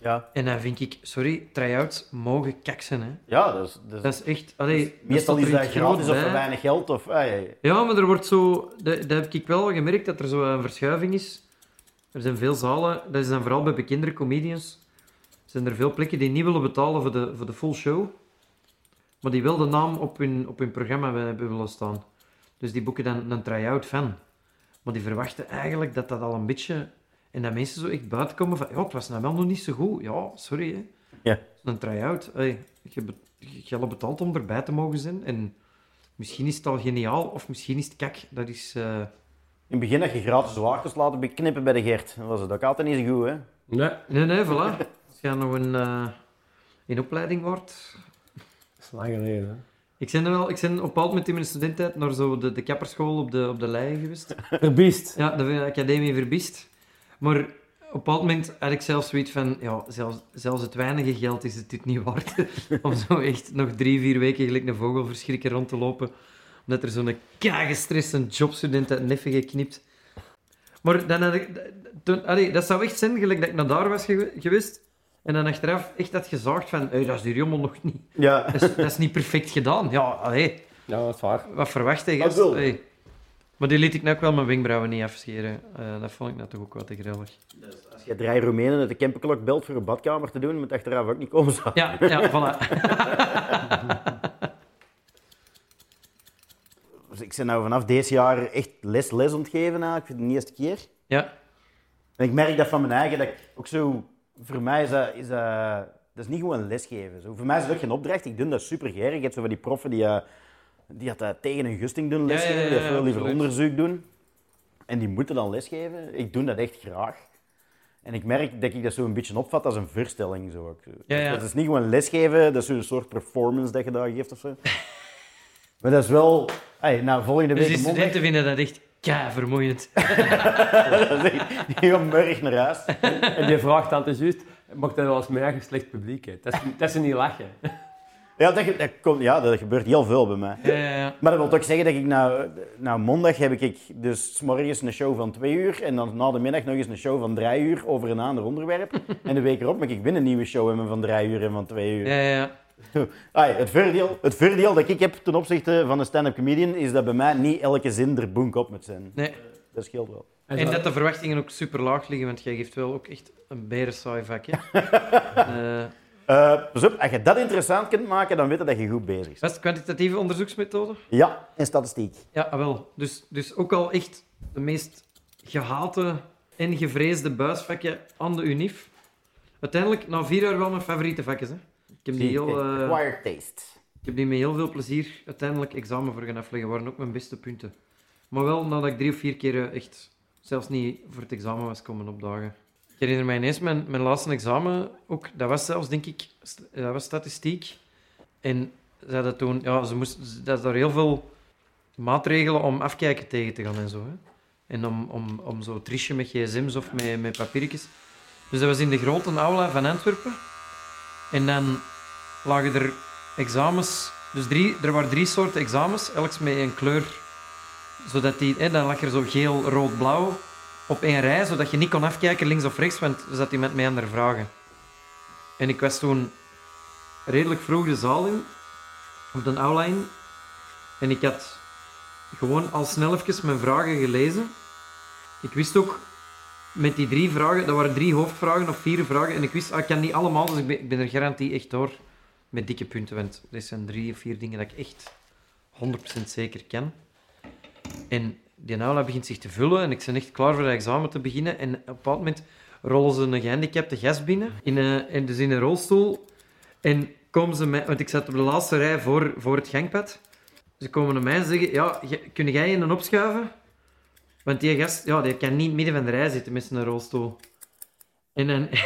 Ja, En dan vind ik, sorry, try-outs mogen kaksen, hè. ja dat is... Dat Dat is echt... Allee, meestal is dat gratis of voor weinig geld. Of. Ja, maar er wordt zo... Dat, dat heb ik wel gemerkt, dat er zo een verschuiving is. Er zijn veel zalen, dat is dan vooral bij bekendere comedians, zijn er veel plekken die niet willen betalen voor de, voor de full show, maar die wel de naam op hun, op hun programma hebben willen staan. Dus die boeken dan een try-out van. Maar die verwachten eigenlijk dat dat al een beetje... En dat mensen zo echt buiten komen van, ja, het was nou wel nog niet zo goed. Ja, sorry, hè. Ja. Een try-out. Hey, je hebt geld betaald om erbij te mogen zijn. En misschien is het al geniaal, of misschien is het kak. Dat is... eh, In het begin dat je gratis wagens laten beknippen bij de Gert. Dan was het ook altijd niet zo goed, hè? Nee, Nee, nee, voilà. Als je nog een, eh, in opleiding wordt... dat is lang geleden. hè. Ik ben, er wel, ik ben op een bepaald moment in mijn studententijd naar zo de, de kapperschool op de, op de Leien geweest. Verbiest. Ja, de academie Verbist. Maar op een bepaald moment had ik zelfs zoiets van... Ja, zelfs, zelfs het weinige geld is het dit niet waard. om zo echt nog drie, vier weken gelijk een vogelverschrikker rond te lopen. Omdat er zo'n kagestreste jobstudent uit Neffen geknipt. Maar dan had ik... Toen, allee, dat zou echt zijn, gelijk dat ik naar daar was gewe- geweest. En dan achteraf echt had gezaagd van... Hey, dat is die jommel nog niet. Ja. Dat is, dat is niet perfect gedaan. Ja, allee, Ja, dat is waar. wat verwacht je, Dat gast? Maar die liet ik nou ook wel mijn wenkbrauwen niet afscheren. Eh, dat vond ik nou toch ook wat te grillig. Als je drie Roemenen uit de Kempenklok belt voor een badkamer te doen, moet achteraf ook niet komen zo. Ja, ja, voilà. Dus ik ben nou vanaf deze jaar echt les, les ontgeven eigenlijk, voor de eerste keer. Ja, En ik merk dat van mijn eigen, dat ik ook zo... Voor mij is dat... Is dat, dat is niet gewoon lesgeven. Zo, voor mij is het ook geen opdracht. Ik doe dat super heb zo van die proffen die, eh, die dat, eh, tegen hun gusting doen Ja, lesgeven. ja, ja, die veel liever onderzoek doen. En die moeten dan lesgeven. Ik doe dat echt graag. En ik merk dat ik dat zo een beetje opvat als een voorstelling. Zo. Ja, ja. Dat is niet gewoon lesgeven, dat is zo'n soort performance dat je daar geeft of zo. maar dat is wel... Hey, nou, volgende dus week die mondag... studenten vinden dat echt kei vermoeiend. dat is echt- Die gaan murrig naar huis. En die vraagt dan, het is juist, mag dat wel eens meer geslecht publiek? Hè? Dat, is, dat is niet lachen. Ja dat, dat, komt, ja, dat gebeurt heel veel bij mij. Ja, ja, ja. Maar dat wil toch zeggen dat ik nou, nou maandag heb ik dus 's morgens een show van twee uur en dan na de middag nog eens een show van drie uur over een ander onderwerp. en de week erop mag ik weer een nieuwe show hebben van drie uur en van twee uur. ja, ja, ja. Ai, het, voordeel, het voordeel dat ik heb ten opzichte van een stand-up comedian is dat bij mij niet elke zin er boek op moet zijn. Nee. Dat scheelt wel. En dat de verwachtingen ook super laag liggen, want jij geeft wel ook echt een berensaai vak. Hè? Eh, Op, als je dat interessant kunt maken, dan weet je dat je goed bezig bent. het kwantitatieve onderzoeksmethode? Ja, en statistiek. Ja, ah, wel. Dus, dus ook al echt de meest gehate en gevreesde buisvakken aan de UNIF. Uiteindelijk, na vier jaar wel mijn favoriete vakjes. Hè. Ik, heb die heel, eh, Acquired taste. ik heb die met heel veel plezier uiteindelijk examen voor gaan afleggen. waren ook mijn beste punten. Maar wel nadat ik drie of vier keer eh, echt zelfs niet voor het examen was komen opdagen. Herinner mij ineens mijn, mijn laatste examen ook. Dat was zelfs, denk ik, st- dat was statistiek. En zei dat toen, ja, ze moesten, dat daar heel veel maatregelen om afkijken tegen te gaan en zo. Hè. En om, om, om zo triesje met gsm's of met, met papiertjes. Dus dat was in de grote aula van Antwerpen. En dan lagen er examens. Dus drie, er waren drie soorten examens, elk met een kleur. Zodat die, hè, dan lag er zo geel, rood, blauw op één rij, zodat je niet kon afkijken links of rechts, want er zat met andere vragen. En ik was toen redelijk vroeg de zaal in, op de aula in. En ik had gewoon al snel even mijn vragen gelezen. Ik wist ook met die drie vragen, dat waren drie hoofdvragen of vier vragen, en ik wist, ah, ik kan niet allemaal, dus ik ben, er garantie echt door met dikke punten, want dit zijn drie of vier dingen dat ik echt 100% zeker ken. En die aula begint zich te vullen en ik ben echt klaar voor het examen te beginnen. En op een bepaald moment rollen ze een gehandicapte gast binnen, in een, in, dus in een rolstoel. En komen ze mij, want ik zat op de laatste rij voor, voor het gangpad. Ze komen naar mij en zeggen, ja, kun jij je dan opschuiven? Want die gast, ja, die kan niet midden van de rij zitten met zijn rolstoel. En dan...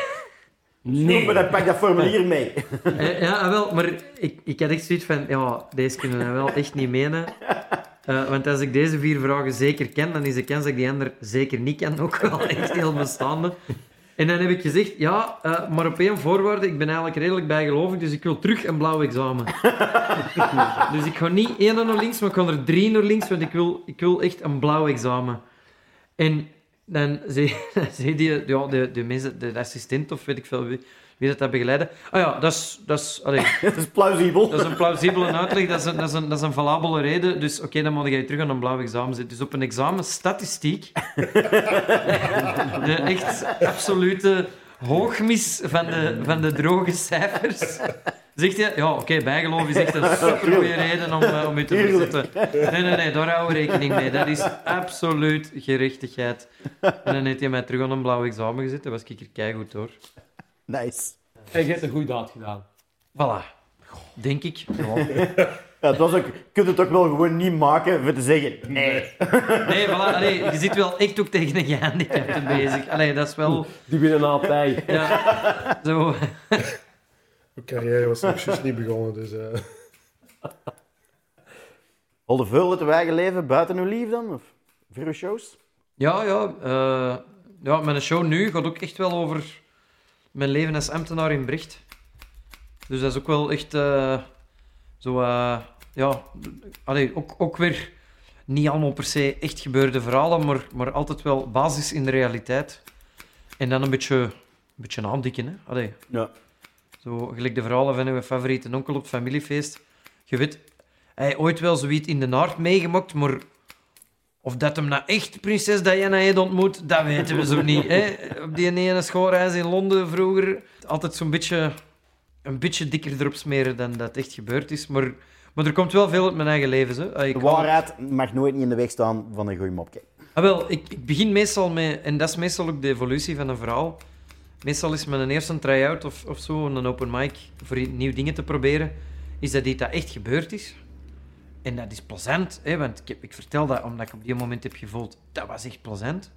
Nee. Maar dan pak dat formulier mee. Eh, Ja, ah, wel, maar ik, ik had echt zoiets van, ja, deze kunnen we wel echt niet menen. Eh, want als ik deze vier vragen zeker ken, dan is de kans dat ik die andere zeker niet ken ook wel echt heel bestaande. En dan heb ik gezegd, ja, eh, maar op één voorwaarde, ik ben eigenlijk redelijk bijgelovig, dus ik wil terug een blauw examen. dus ik ga niet één naar links, maar ik ga er drie naar links, want ik wil, ik wil echt een blauw examen. En dan zei, zei die, ja, de, de, mensen, de assistent of weet ik veel wie, wie dat, dat begeleiden. Ah ja, dat is, dat is, allee, Dat is plausibel. dat is een plausibele uitleg, dat is een, dat is een, dat is een valabele reden. Dus oké, dan moet je terug aan een blauw examen zitten. Dus op een examen statistiek, de echt absolute hoogmis van de, van de droge cijfers, zegt je, ja oké, bijgeloof is echt een supergoeie reden om, eh, om je te verzetten. Nee, nee, nee, daar houden we rekening mee. Dat is absoluut gerechtigheid. En dan heeft hij mij terug aan een blauw examen gezet. Dat was ik er keigoed hoor. Nice. En je hebt een goede daad gedaan. Voilà. Denk ik. Ja. Ja, het was ook, je kunt het ook wel gewoon niet maken voor te zeggen nee. Nee, voilà, allee, je zit wel echt ook tegen een gehandicapte bezig. Allee, dat is wel... Die winnen altijd. Ja, zo... Mijn carrière was nog juist niet begonnen, dus... eh, Holde veel uit uw eigen leven buiten uw lief dan? Of voor uw shows? Ja, ja. eh, ja, mijn show nu gaat ook echt wel over mijn leven als ambtenaar in Brecht. Dus dat is ook wel echt eh, zo... eh, ja, allee, ook, ook weer niet allemaal per se echt gebeurde verhalen, maar, maar altijd wel basis in de realiteit. En dan een beetje, een beetje aandikken, hè. Allee, Ja. Zo, gelijk de verhalen van uw favoriete onkel op het familiefeest. Je weet, hij heeft ooit wel zoiets in de naart meegemaakt, maar of dat hem nou echt prinses Diana heeft ontmoet, dat weten we zo niet. Hè? Op die ene schoolreis in Londen vroeger, altijd zo'n beetje, een beetje dikker erop smeren dan dat echt gebeurd is. Maar, maar er komt wel veel uit mijn eigen leven. Zo. Ah, ik De waarheid mag nooit niet in de weg staan van een goede mopje. Ah, wel, ik, ik begin meestal met, en dat is meestal ook de evolutie van een verhaal. Meestal is mijn eerste try-out of, of zo, een open mic, voor nieuwe dingen te proberen, is dat iets dat echt gebeurd is. En dat is plezant, hè, want ik, heb, ik vertel dat omdat ik op die moment heb gevoeld, dat was echt plezant.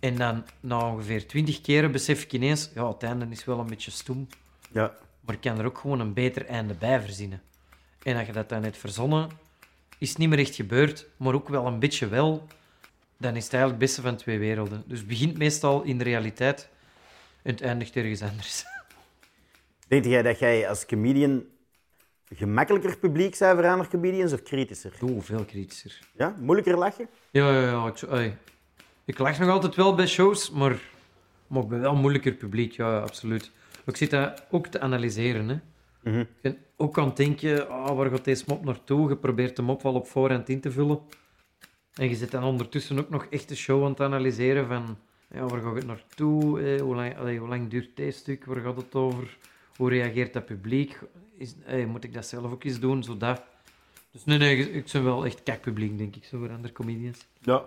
En dan, na ongeveer twintig keren, besef ik ineens, ja, het einde is wel een beetje stoem, Ja. maar ik kan er ook gewoon een beter einde bij verzinnen. En als je dat dan hebt verzonnen, is het niet meer echt gebeurd, maar ook wel een beetje wel, dan is het eigenlijk het beste van twee werelden. Dus het begint meestal in de realiteit en het eindigt ergens anders. Denk jij dat jij als comedian gemakkelijker publiek zijn voor andere comedians of kritischer? Oeh, veel kritischer. Ja? Moeilijker lachen? Ja, ja, ja. Ik, lach nog altijd wel bij shows, maar, maar ik ben wel moeilijker publiek, ja, ja, absoluut. Ik zit dat ook te analyseren. Hè. Bent ook aan het denken, ah, waar gaat deze mop naartoe? Je probeert de mop wel op voorhand in te vullen. En je zit dan ondertussen ook nog echt de show aan het analyseren van... Ja, waar gaat het naartoe? Eh, hoe, lang, allee, hoe lang duurt dit stuk? Waar gaat het over? Hoe reageert dat publiek? Is, eh, moet ik dat zelf ook eens doen? Zodat... Dus nee, nee, ik ben wel echt kakpubliek, denk ik, zo voor andere comedians. Ja.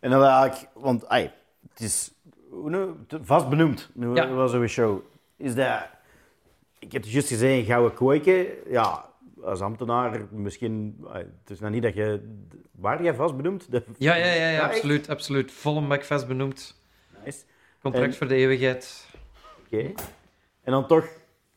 En dan eigenlijk, want ai, het is nu, vast benoemd. Nu Ja. was zo'n show. Is dat, ik heb het juist gezegd, gouden kooiken. Ja, als ambtenaar misschien, het is nou niet dat je, waar jij vast benoemd? De, Ja, ja, ja, ja, absoluut, absoluut. Vol een bak vast benoemd. Nice. Contract En- voor de eeuwigheid. Oké. En dan toch,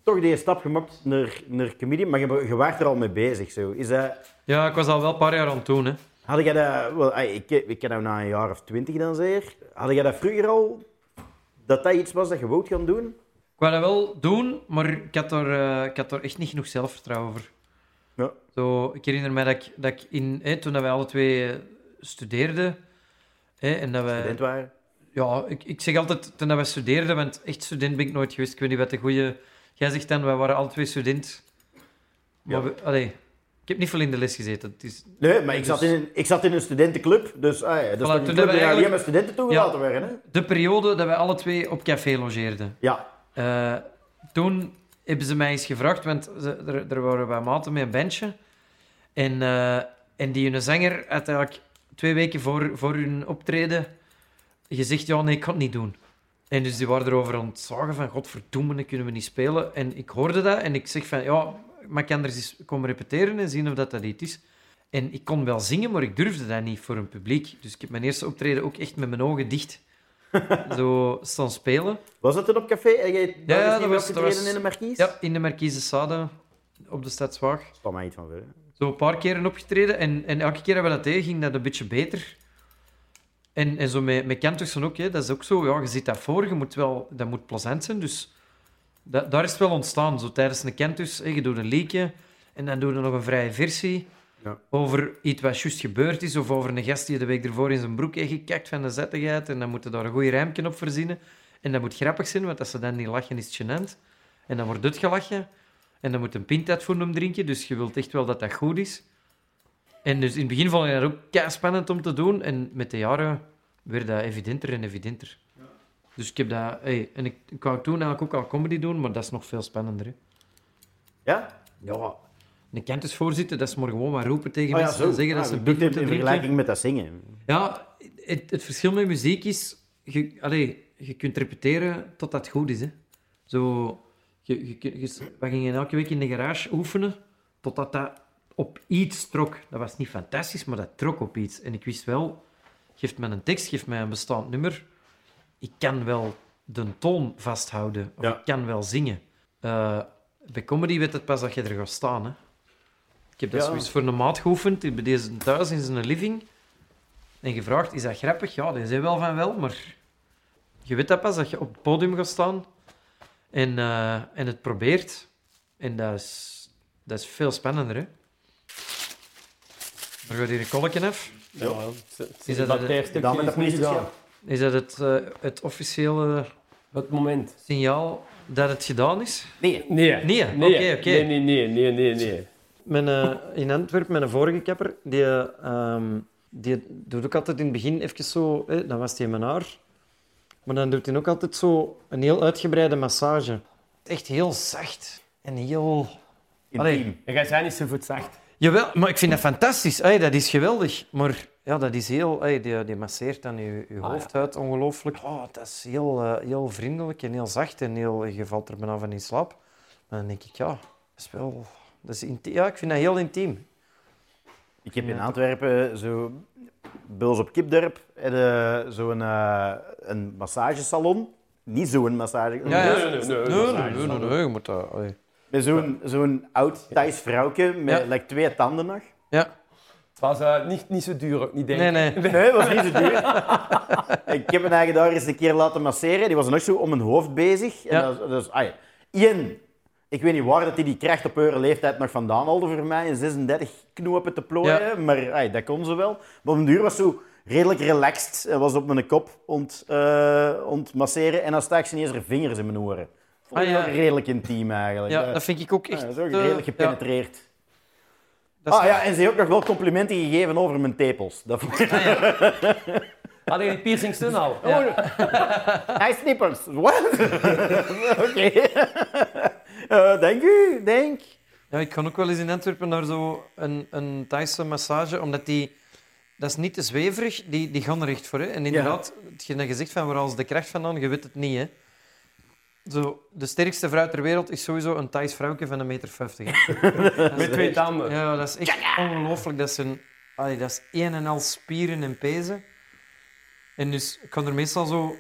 toch die stap gemaakt naar, naar comedian, maar je, je waart er al mee bezig. Zo. Is dat, Ja, ik was al wel een paar jaar aan het doen. Hè. had jij dat... Wel, ik, ik ken jou na een jaar of twintig dan zeker. Had jij dat vroeger al... Dat dat iets was dat je wou gaan doen? Ik wou dat wel doen, maar ik had er, eh, ik had er echt niet genoeg zelfvertrouwen voor. Ja. Zo, ik herinner me dat ik, dat ik in, hè, toen dat wij alle twee eh, studeerden, hè, en dat wij... Student waren? Ja, ik, ik zeg altijd, toen wij studeerden, want echt student ben ik nooit geweest. Ik weet niet wat de goede... Jij zegt dan, wij waren alle twee student. Maar Ja. we, allee, ik heb niet veel in de les gezeten. Het is, Nee, maar ik, Dus- zat in een, ik zat in een studentenclub. Dus ah, ja, Voilà, een toen club hebben we alleen eigenlijk- maar studenten toegelaten werden. Hè? de periode dat wij alle twee op café logeerden. Ja. Eh, toen hebben ze mij eens gevraagd, want ze, er, er waren bij maten met een bandje. En, eh, en die hun zanger had eigenlijk twee weken voor, voor hun optreden gezegd, ja, nee, ik kan het niet doen. En dus die waren erover aan het zagen van, godverdomme, dat kunnen we niet spelen. En ik hoorde dat en ik zeg van, ja, maar ik kan er eens komen repeteren en zien of dat dat iets is. En ik kon wel zingen, maar ik durfde dat niet voor een publiek. Dus ik heb mijn eerste optreden ook echt met mijn ogen dicht zo staan spelen. Was dat toen op café? En jij ja, dat was- dat was- in de Marquise? Ja, in de Marquise Sade op de Stad Zwaag. Stel mij iets van hè. Zo een paar keren opgetreden en, en elke keer dat we dat deden, ging dat een beetje beter. En, en zo met, met kentussen ook, hè, dat is ook zo, ja, je ziet dat voor, je moet wel, dat moet plezant zijn, dus dat, daar is het wel ontstaan. Zo tijdens een kentus, hè, je doet een liedje en dan doe je nog een vrije versie Ja. over iets wat juist gebeurd is, of over een gast die de week ervoor in zijn broek heeft gekakt van de zettigheid en dan moet je daar een goede rijmpje op verzinnen. En dat moet grappig zijn, want als ze dan niet lachen, is het gênant. En dan wordt het gelachen. En dan moet een pint uit voor hem drinken, dus je wilt echt wel dat dat goed is. En dus in het begin vond ik dat ook spannend om te doen. En met de jaren werd dat evidenter en evidenter. Dus ik heb dat... Hey, en ik, ik wou toen eigenlijk ook al comedy doen, maar dat is nog veel spannender. Hè. Ja? Ja, een kentus voorzitten, dat is maar gewoon maar roepen tegen Oh ja, mensen en zeggen dat Ah, ze bier moeten in vergelijking met dat zingen. Ja, het, het verschil met muziek is... Je, allee, je kunt repeteren totdat het goed is. Hè. Zo, je, je, we gingen elke week in de garage oefenen totdat dat op iets trok. Dat was niet fantastisch, maar dat trok op iets. En ik wist wel, geef mij een tekst, geef mij een bestaand nummer. Ik kan wel de toon vasthouden. Of Ja. ik kan wel zingen. Eh, bij comedy weet het pas dat je er gaat staan. Hè. Ik heb dat Ja. zoiets voor een maat geoefend, bij deze thuis in zijn living. En gevraagd, is dat grappig? Ja, die zei wel van wel, maar je weet dat pas dat je op het podium gaat staan en, eh, en het probeert. En dat is, dat is veel spannender, hè. Er gaat hier een kolkje af. Ja, Is dat dat Dan met de is niet gedaan. politie. Is dat het, eh, het officiële Het moment. signaal dat het gedaan is? Nee. Nee. Nee, nee. oké, oké. Nee, nee, nee, nee, nee, nee. Mijn, eh, in Antwerpen, mijn vorige kapper, die, ehm, die doet ook altijd in het begin even zo... Eh, dan was hij mijn haar. Maar dan doet hij ook altijd zo een heel uitgebreide massage. Echt heel zacht en heel... Allee. Intiem. En jij zijn niet zo goed zacht. Jawel, maar ik vind dat fantastisch. Dat is geweldig. Maar ja, dat is heel... die, die masseert dan je, je Ah, hoofdhuid ongelooflijk. Oh, dat is heel, eh, heel vriendelijk en heel zacht. En heel, je valt er bijna van in slaap. Maar dan denk ik, ja, dat is wel... Dat is inti- ja, ik vind dat heel intiem. Ik heb in. Antwerpen zo... Buls op Kipdorp hadden zo'n eh, een massagesalon. Niet zo'n massage... Ja, ja. Nee, nee, nee, Nee, nee, nee, nee, nee. Met zo'n zo'n oud Thais vrouwtje met Ja. like, twee tanden nog. Ja, Het was eh, niet, niet zo duur, ook niet denk nee, ik. nee. Nee, dat was niet zo duur. ik heb mijn eigen daar eens een keer laten masseren. Die was nog zo om mijn hoofd bezig. En Ja. dat, is- ai, Ian, ik weet niet waar dat hij die krijgt op eure leeftijd nog vandaan haalde voor mij. Een 36 knopen te plooien. Maar ai, dat kon ze wel. Maar op een duur was zo redelijk relaxed. En was op mijn kop ont, eh, ontmasseren. En dan stak ze ineens haar vingers in mijn oren. Vond Ah, ja. ook redelijk intiem eigenlijk. Ja, dat vind ik ook Ja, echt... dat is ook eh, redelijk ja, gepenetreerd. dat is- Ah ja, en ze heeft ook nog wel complimenten gegeven over mijn tepels. Dat vond ik... Had je die piercings toen al? Nice nippers. What? Oké. Eh, denk u, denk. Ja, ik ga ook wel eens in Antwerpen naar zo een, een Thaise massage, omdat die... Dat is niet te zweverig, die, die gaan er echt voor. Hè. En inderdaad, hetgeen dat je zegt van waar als de kracht vandaan, je weet het niet. Hè. Zo, de sterkste vrouw ter wereld is sowieso een Thais vrouwtje van een meter. 50, hè. Met twee tanden. Ja, dat is echt ongelooflijk. Dat is, een, allee, dat is een en al spieren en pezen. En dus ik kan er meestal zo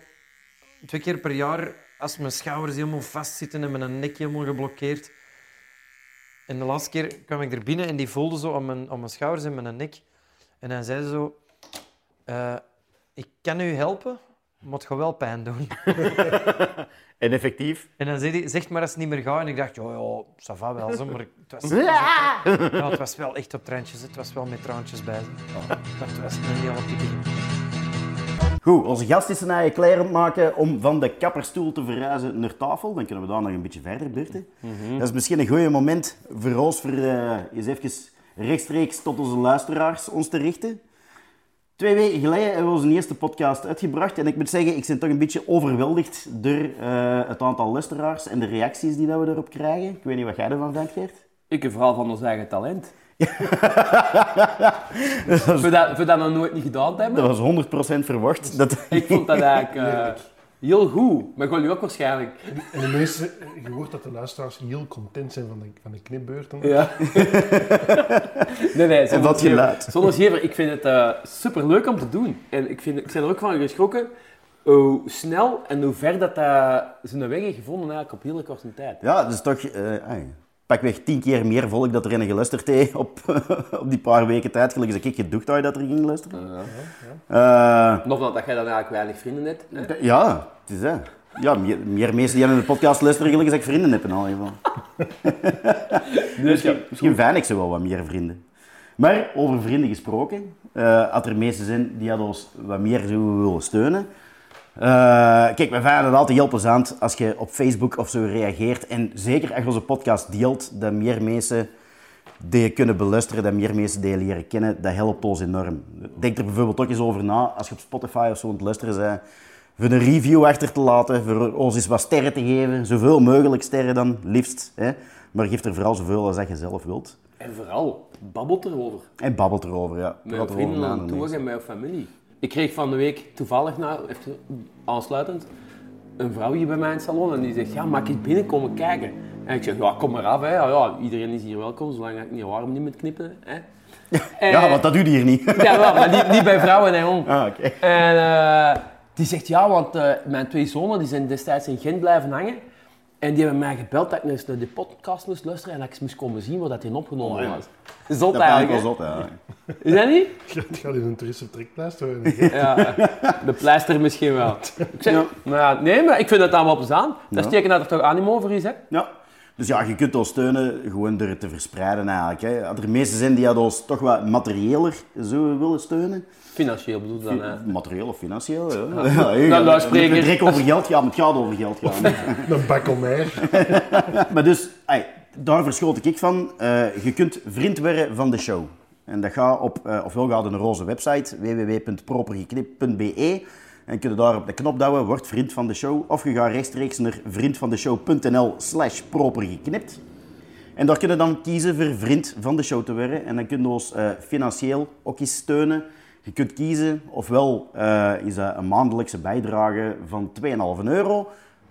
twee keer per jaar als mijn schouders helemaal vastzitten en mijn nek helemaal geblokkeerd. En de laatste keer kwam ik er binnen en die voelde zo aan mijn, aan mijn schouders en mijn nek. En dan zei ze zo... eh, ik kan u helpen, het gaat wel pijn doen. En effectief. En dan zei hij, zeg maar als het niet meer gaat. En ik dacht, ja, ja, ça va wel, zo, maar het was, ja, het was wel echt op traantjes. Het was wel met traantjes bij. Ja, het was een hele pittige. Goed, onze gast is zijn eigen kleren aan het maken om van de kapperstoel te verhuizen naar tafel. Dan kunnen we daar nog een beetje verder, Berthe. Dat is misschien een goed moment voor ons voor eh, eens even rechtstreeks tot onze luisteraars ons te richten. Twee weken geleden hebben we onze eerste podcast uitgebracht en ik moet zeggen, ik ben toch een beetje overweldigd door eh, het aantal luisteraars en de reacties die dat we erop krijgen. Ik weet niet wat jij ervan denkt, Geert. Ik heb vooral van ons eigen talent. voor, dat, voor dat we nog nooit niet gedaan hebben. Dat was 100% verwacht. Dat... Ik vond dat eigenlijk eh, heel goed. Maar jullie ook waarschijnlijk. En de meeste, je hoort dat de luisteraars heel content zijn van de, van de knipbeurten. Ja. nee, nee, zonder wat geluid. Zonder schever, ik vind het eh super leuk om te doen. En ik, vind, ik ben er ook van geschrokken hoe snel en hoe ver dat, dat zijn weg heeft gevonden eigenlijk op hele korte tijd. Ja, dat is toch eh pakweg tien keer meer volk dat erin geluisterd heeft op, op die paar weken tijd. Gelukkig dat ik geducht had dat er ging luisteren. Eh, Nog dat jij dan eigenlijk weinig vrienden hebt. hè? ja, het is hè. Ja, meer, meer mensen die aan de podcast luisteren, gelukkig dat ik vrienden heb in al geval. Dus ja, Misschien fijn, ik zou wel wat meer vrienden. Maar over vrienden gesproken, eh als er mensen zijn die hadden ons wat meer willen steunen. Eh, kijk, wij vinden het altijd heel plezant als je op Facebook of zo reageert. En zeker als je onze podcast deelt, dat meer mensen die je kunnen beluisteren, dat meer mensen die je leren kennen, dat helpt ons enorm. Denk er bijvoorbeeld ook eens over na, als je op Spotify of zo aan het luisteren bent, voor een review achter te laten, voor ons eens wat sterren te geven. Zoveel mogelijk sterren dan, liefst. Hè? Maar geef er vooral zoveel als dat je zelf wilt. En vooral, babbelt erover. En babbelt erover, ja. Met vrienden aan niks. en mijn familie. Ik kreeg van de week toevallig, nou, even aansluitend, een vrouw hier bij mij in het salon en die zegt, ja, mag ik binnenkomen kijken? En ik zeg, ja, kom maar af, hè. Ja, ja, iedereen is hier welkom, zolang ik niet waarom niet moet knippen. Hè. En- Ja, want dat doet hier niet. Ja, wel, maar niet, niet bij vrouwen en. Ah. En eh, die zegt, ja, want eh, mijn twee zonen die zijn destijds in Gent blijven hangen. En die hebben mij gebeld dat ik eens naar de podcast moest luisteren en dat ik eens moest komen zien waar dat in opgenomen Oh, ja. was. Zot Dat eigenlijk, wel hè? zot, ja. Is dat niet? Het gaat in een toeristische trekpleister worden. Ja, de pleister misschien wel. Ik zeg, nou ja, nee, maar ik vind het allemaal plezant. Dat is teken dat er toch animo voor is, hè? Ja. Dus ja, je kunt ons steunen gewoon door het te verspreiden eigenlijk. Hè. Als er mensen zijn die dat ons toch wat materiëler zo willen steunen, Financieel bedoel ik dan, hè. materieel of financieel, ja. ja. Nou, ja. Het direct over geld gaan, maar het gaat over geld gaan. Een bak om meer. maar dus, ey, daar verschoot ik van. Eh, je kunt vriend worden van de show. En dat gaat op, eh, ofwel gaat naar onze website www.propergeknipt.be en kun je daar op de knop duwen, word vriend van de show. Of je gaat rechtstreeks naar vriendvandeshow.nl slash propergeknipt. En daar kun je dan kiezen voor vriend van de show te worden. En dan kun je ons eh, financieel ook eens steunen. Je kunt kiezen, ofwel eh, is dat een maandelijkse bijdrage van 2,5 euro.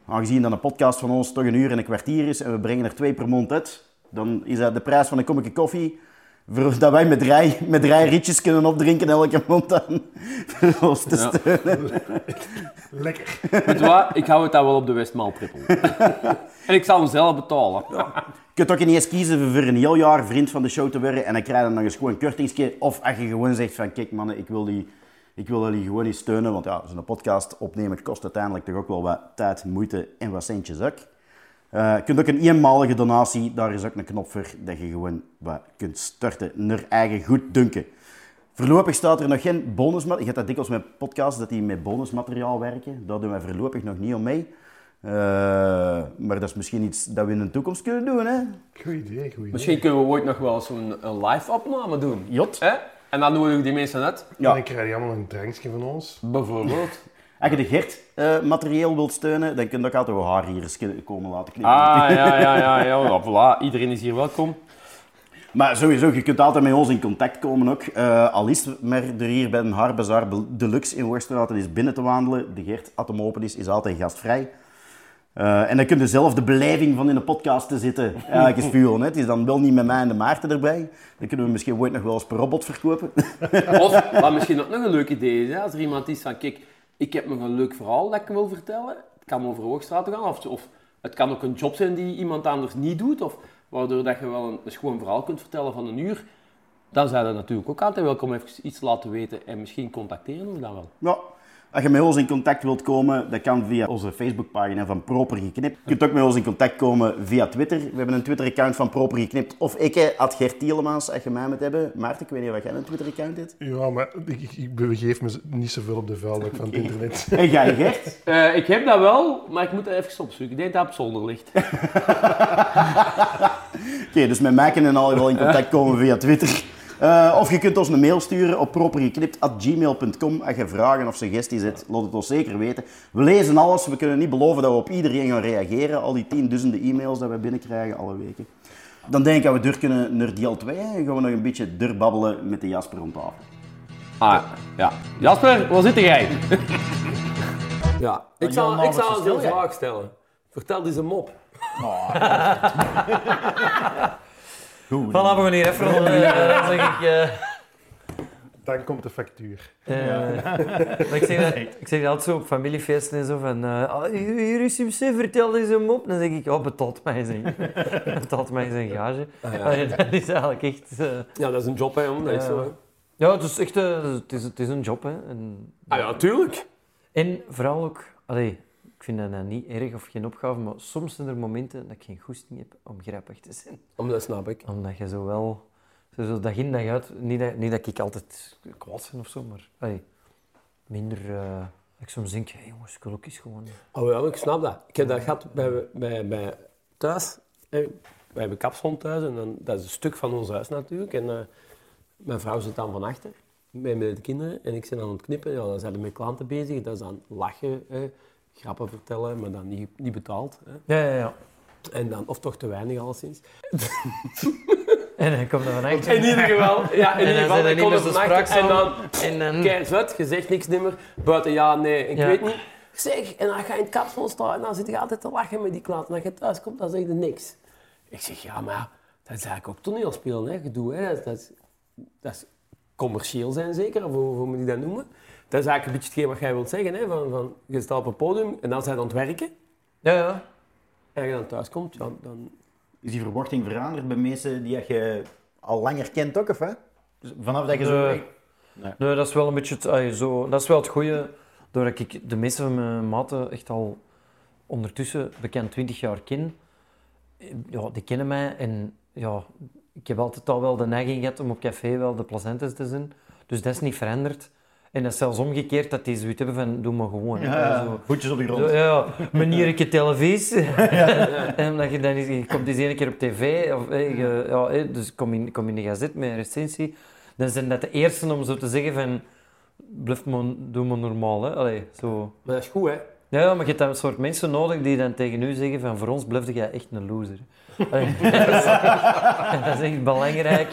Aangezien dat een podcast van ons toch een uur en een kwartier is en we brengen er twee per maand uit, dan is dat de prijs van een kommetje koffie. Voor dat wij met rij, met rij rietjes kunnen opdrinken elke maand dan. Voor ons te Ja. steunen. Lekker. Weet je wat? Ik hou het dan wel op de Westmaal trippel. en ik zal hem zelf betalen. Je kunt ook ineens kiezen voor een heel jaar vriend van de show te worden en dan krijg je dan eens gewoon een kortingsje. Of als je gewoon zegt van kijk mannen, ik wil die, ik wil jullie gewoon eens steunen. Want ja, zo'n podcast opnemen kost uiteindelijk toch ook wel wat tijd, moeite en wat centjes ook. Eh, je kunt ook een eenmalige donatie, daar is ook een knop voor dat je gewoon wat kunt starten naar eigen goed dunken. Voorlopig staat er nog geen bonusmateriaal. Je hebt dat dikwijls met podcasts, dat die met bonusmateriaal werken. Daar doen wij voorlopig nog niet om mee. Eh, maar dat is misschien iets dat we in de toekomst kunnen doen, hè? Goed idee, goed idee. Misschien kunnen we ooit nog wel zo'n een live opname doen. Jot. Hè? En dan nodigen we die mensen. En Ja. dan krijg je allemaal een drankje van ons. Bijvoorbeeld. Als je de Gert eh, materieel wilt steunen, dan kun je ook altijd wel haar hier komen laten knippen. Ah, ja, ja, ja. ja. Voilà. Iedereen is hier welkom. Maar sowieso, je kunt altijd met ons in contact komen ook. Eh, al is maar er hier bij een Haarbazaar Deluxe in Worstraat is binnen te wandelen. De Gert, als hem open is, is altijd gastvrij. Eh, en dan kun je zelf de beleving van in de podcast te zitten eigenlijk eens vuren. Het is dan wel niet met mij en de Maarten erbij. Dan kunnen we misschien ooit nog wel eens per robot verkopen. Of wat misschien ook nog een leuk idee is, hè? als er iemand is van, kijk, ik heb nog een leuk verhaal dat ik wil vertellen. kan over Hoogstraat gaan, of, of het kan ook een job zijn die iemand anders niet doet, of waardoor dat je wel een, een schoon verhaal kunt vertellen van een uur, dan zijn we natuurlijk ook altijd welkom even iets te laten weten en misschien contacteren we dan wel. Ja. Als je met ons in contact wilt komen, dat kan via onze Facebookpagina van Proper Geknipt. Je kunt ook met ons in contact komen via Twitter. We hebben een Twitter-account van Proper Geknipt. Of ik, at Gert Tielemans, als je mij moet hebben. Maarten, ik weet niet of jij een Twitter-account hebt. Ja, maar ik, ik, ik begeef me niet zoveel op de vuilbak van het internet. En jij, Gert? Eh, ik heb dat wel, maar ik moet dat even opzoeken. Ik denk dat het op zolder ligt. Oké, dus met mij kunnen al wel in contact komen via Twitter. Eh, of je kunt ons een mail sturen op propergeknipt.gmail.com als je vragen of suggesties hebt. Laat het ons zeker weten. We lezen alles. We kunnen niet beloven dat we op iedereen gaan reageren. Al die tienduizenden e-mails dat we binnenkrijgen alle weken. Dan denk ik dat we door kunnen naar deel 2 en gaan we nog een beetje durbabbelen met de Jasper rond tafel. Ah, ja. Jasper, waar zit jij? ja, ik zal, ik zal een vraag stellen. Vertel eens een mop. Voilà, we gaan hier even. Eh, dan zeg ik... eh, Dan komt de factuur. eh, maar ik, zeg dat, ik zeg dat altijd zo op familiefeesten en zo van... eh, ah, hier hier is MC, vertel eens een mop. Dan zeg ik, oh, betaalt mij zijn, betaalt mij zijn gage. Allee, dat is eigenlijk echt... eh, Ja, dat is een job, hè, jongen. Dat is Ja. zo, hè. ja, het is echt eh, het is, het is een job, hè. En, Ah ja, tuurlijk. en vooral ook... Allee, ik vind dat niet erg of geen opgave, maar soms zijn er momenten dat ik geen goesting heb om grappig te zijn. Om dat snap ik. Omdat je zo wel... Zo, zo dag in, dag uit... Niet dat, niet dat ik altijd kwaad ben of zo, maar... allee, minder... eh, ik soms denk, hey, jongens, ik wil ook eens gewoon... Oh ja, ik snap dat. Ik heb dat gehad bij, bij, bij thuis. Wij hebben kapshond thuis en dan, dat is een stuk van ons huis natuurlijk. En eh, mijn vrouw zit dan van achter, met, met de kinderen. En ik ben aan het knippen. Ja, dan zijn we met klanten bezig. Dat is dan lachen, hè, grappen vertellen, maar dan niet, niet betaald. Hè. Ja, ja, ja. En dan, of toch te weinig alleszins. En dan komt er van achter. In ieder geval, ja, in En ieder dan geval, ik kom er van achter en dan. En dan... Kijk, zet, je zegt niks meer. Buiten ja, nee, ik Ja. weet niet. Zeg, en dan ga je in het kapsel staan en dan zit je altijd te lachen met die klant. En als je thuis komt, dan zeg je niks. Ik zeg, ja, maar dat is eigenlijk ook toneelspelen, hè. Gedoe, hè. Dat, dat, is, dat is commercieel zijn zeker, of hoe, hoe moet je dat noemen? Dat is eigenlijk een beetje hetgeen wat jij wilt zeggen, hè. Van, van, je staat op een podium en dan zijn aan het werken. Ja, ja. En als je dan thuis komt, ja, dan... Is die verwachting veranderd bij mensen die je al langer kent ook, of hè? Dus vanaf dat je zo... Nee. Nee, dat is wel een beetje het, zo, dat is wel het goede. Doordat ik de meeste van mijn maten echt al ondertussen bekend 20 jaar ken. Ja, die kennen mij en ja, ik heb altijd al wel de neiging gehad om op café wel de plezantest te zijn. Dus dat is niet veranderd. En dat is zelfs omgekeerd dat die zoiets hebben van doe maar gewoon. Ja, Zo. voetjes op de grond. Zo, ja, manierlijke televisie. en omdat je dan je komt eens één keer op tv, of, eh, je, ja, eh, dus kom in, kom in de gazet met een recensie, dan zijn dat de eerste om zo te zeggen van, blijf maar, doe maar normaal. Hè. Allee, zo. Maar dat is goed, hè. Ja, maar je hebt dan een soort mensen nodig die dan tegen u zeggen van, voor ons blijf jij echt een loser. Dat, is, dat echt belangrijk,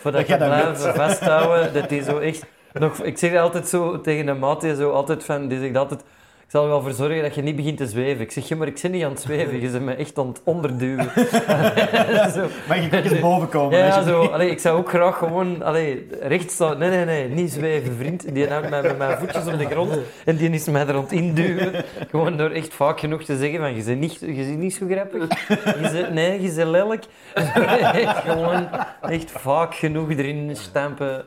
voordat je dat blijft vasthouden, dat die zo echt... Nog, ik zeg altijd zo tegen een maat, die, zo altijd van, die zegt altijd... Ik zal er wel voor zorgen dat je niet begint te zweven. Ik zeg, ja, maar ik zit niet aan het zweven. Je bent me echt aan het onderduwen. zo. Maar je kunt eens boven komen. Ja, zo. Allee, ik zou ook graag gewoon allee, recht staan. Nee, nee, nee, niet zweven, vriend. Die houdt mij met mijn voetjes op de grond en die is mij er aan het induwen. Gewoon door echt vaak genoeg te zeggen van, je bent niet, je bent niet zo grappig. Je bent, nee, je bent lelijk. Gewoon echt vaak genoeg erin stampen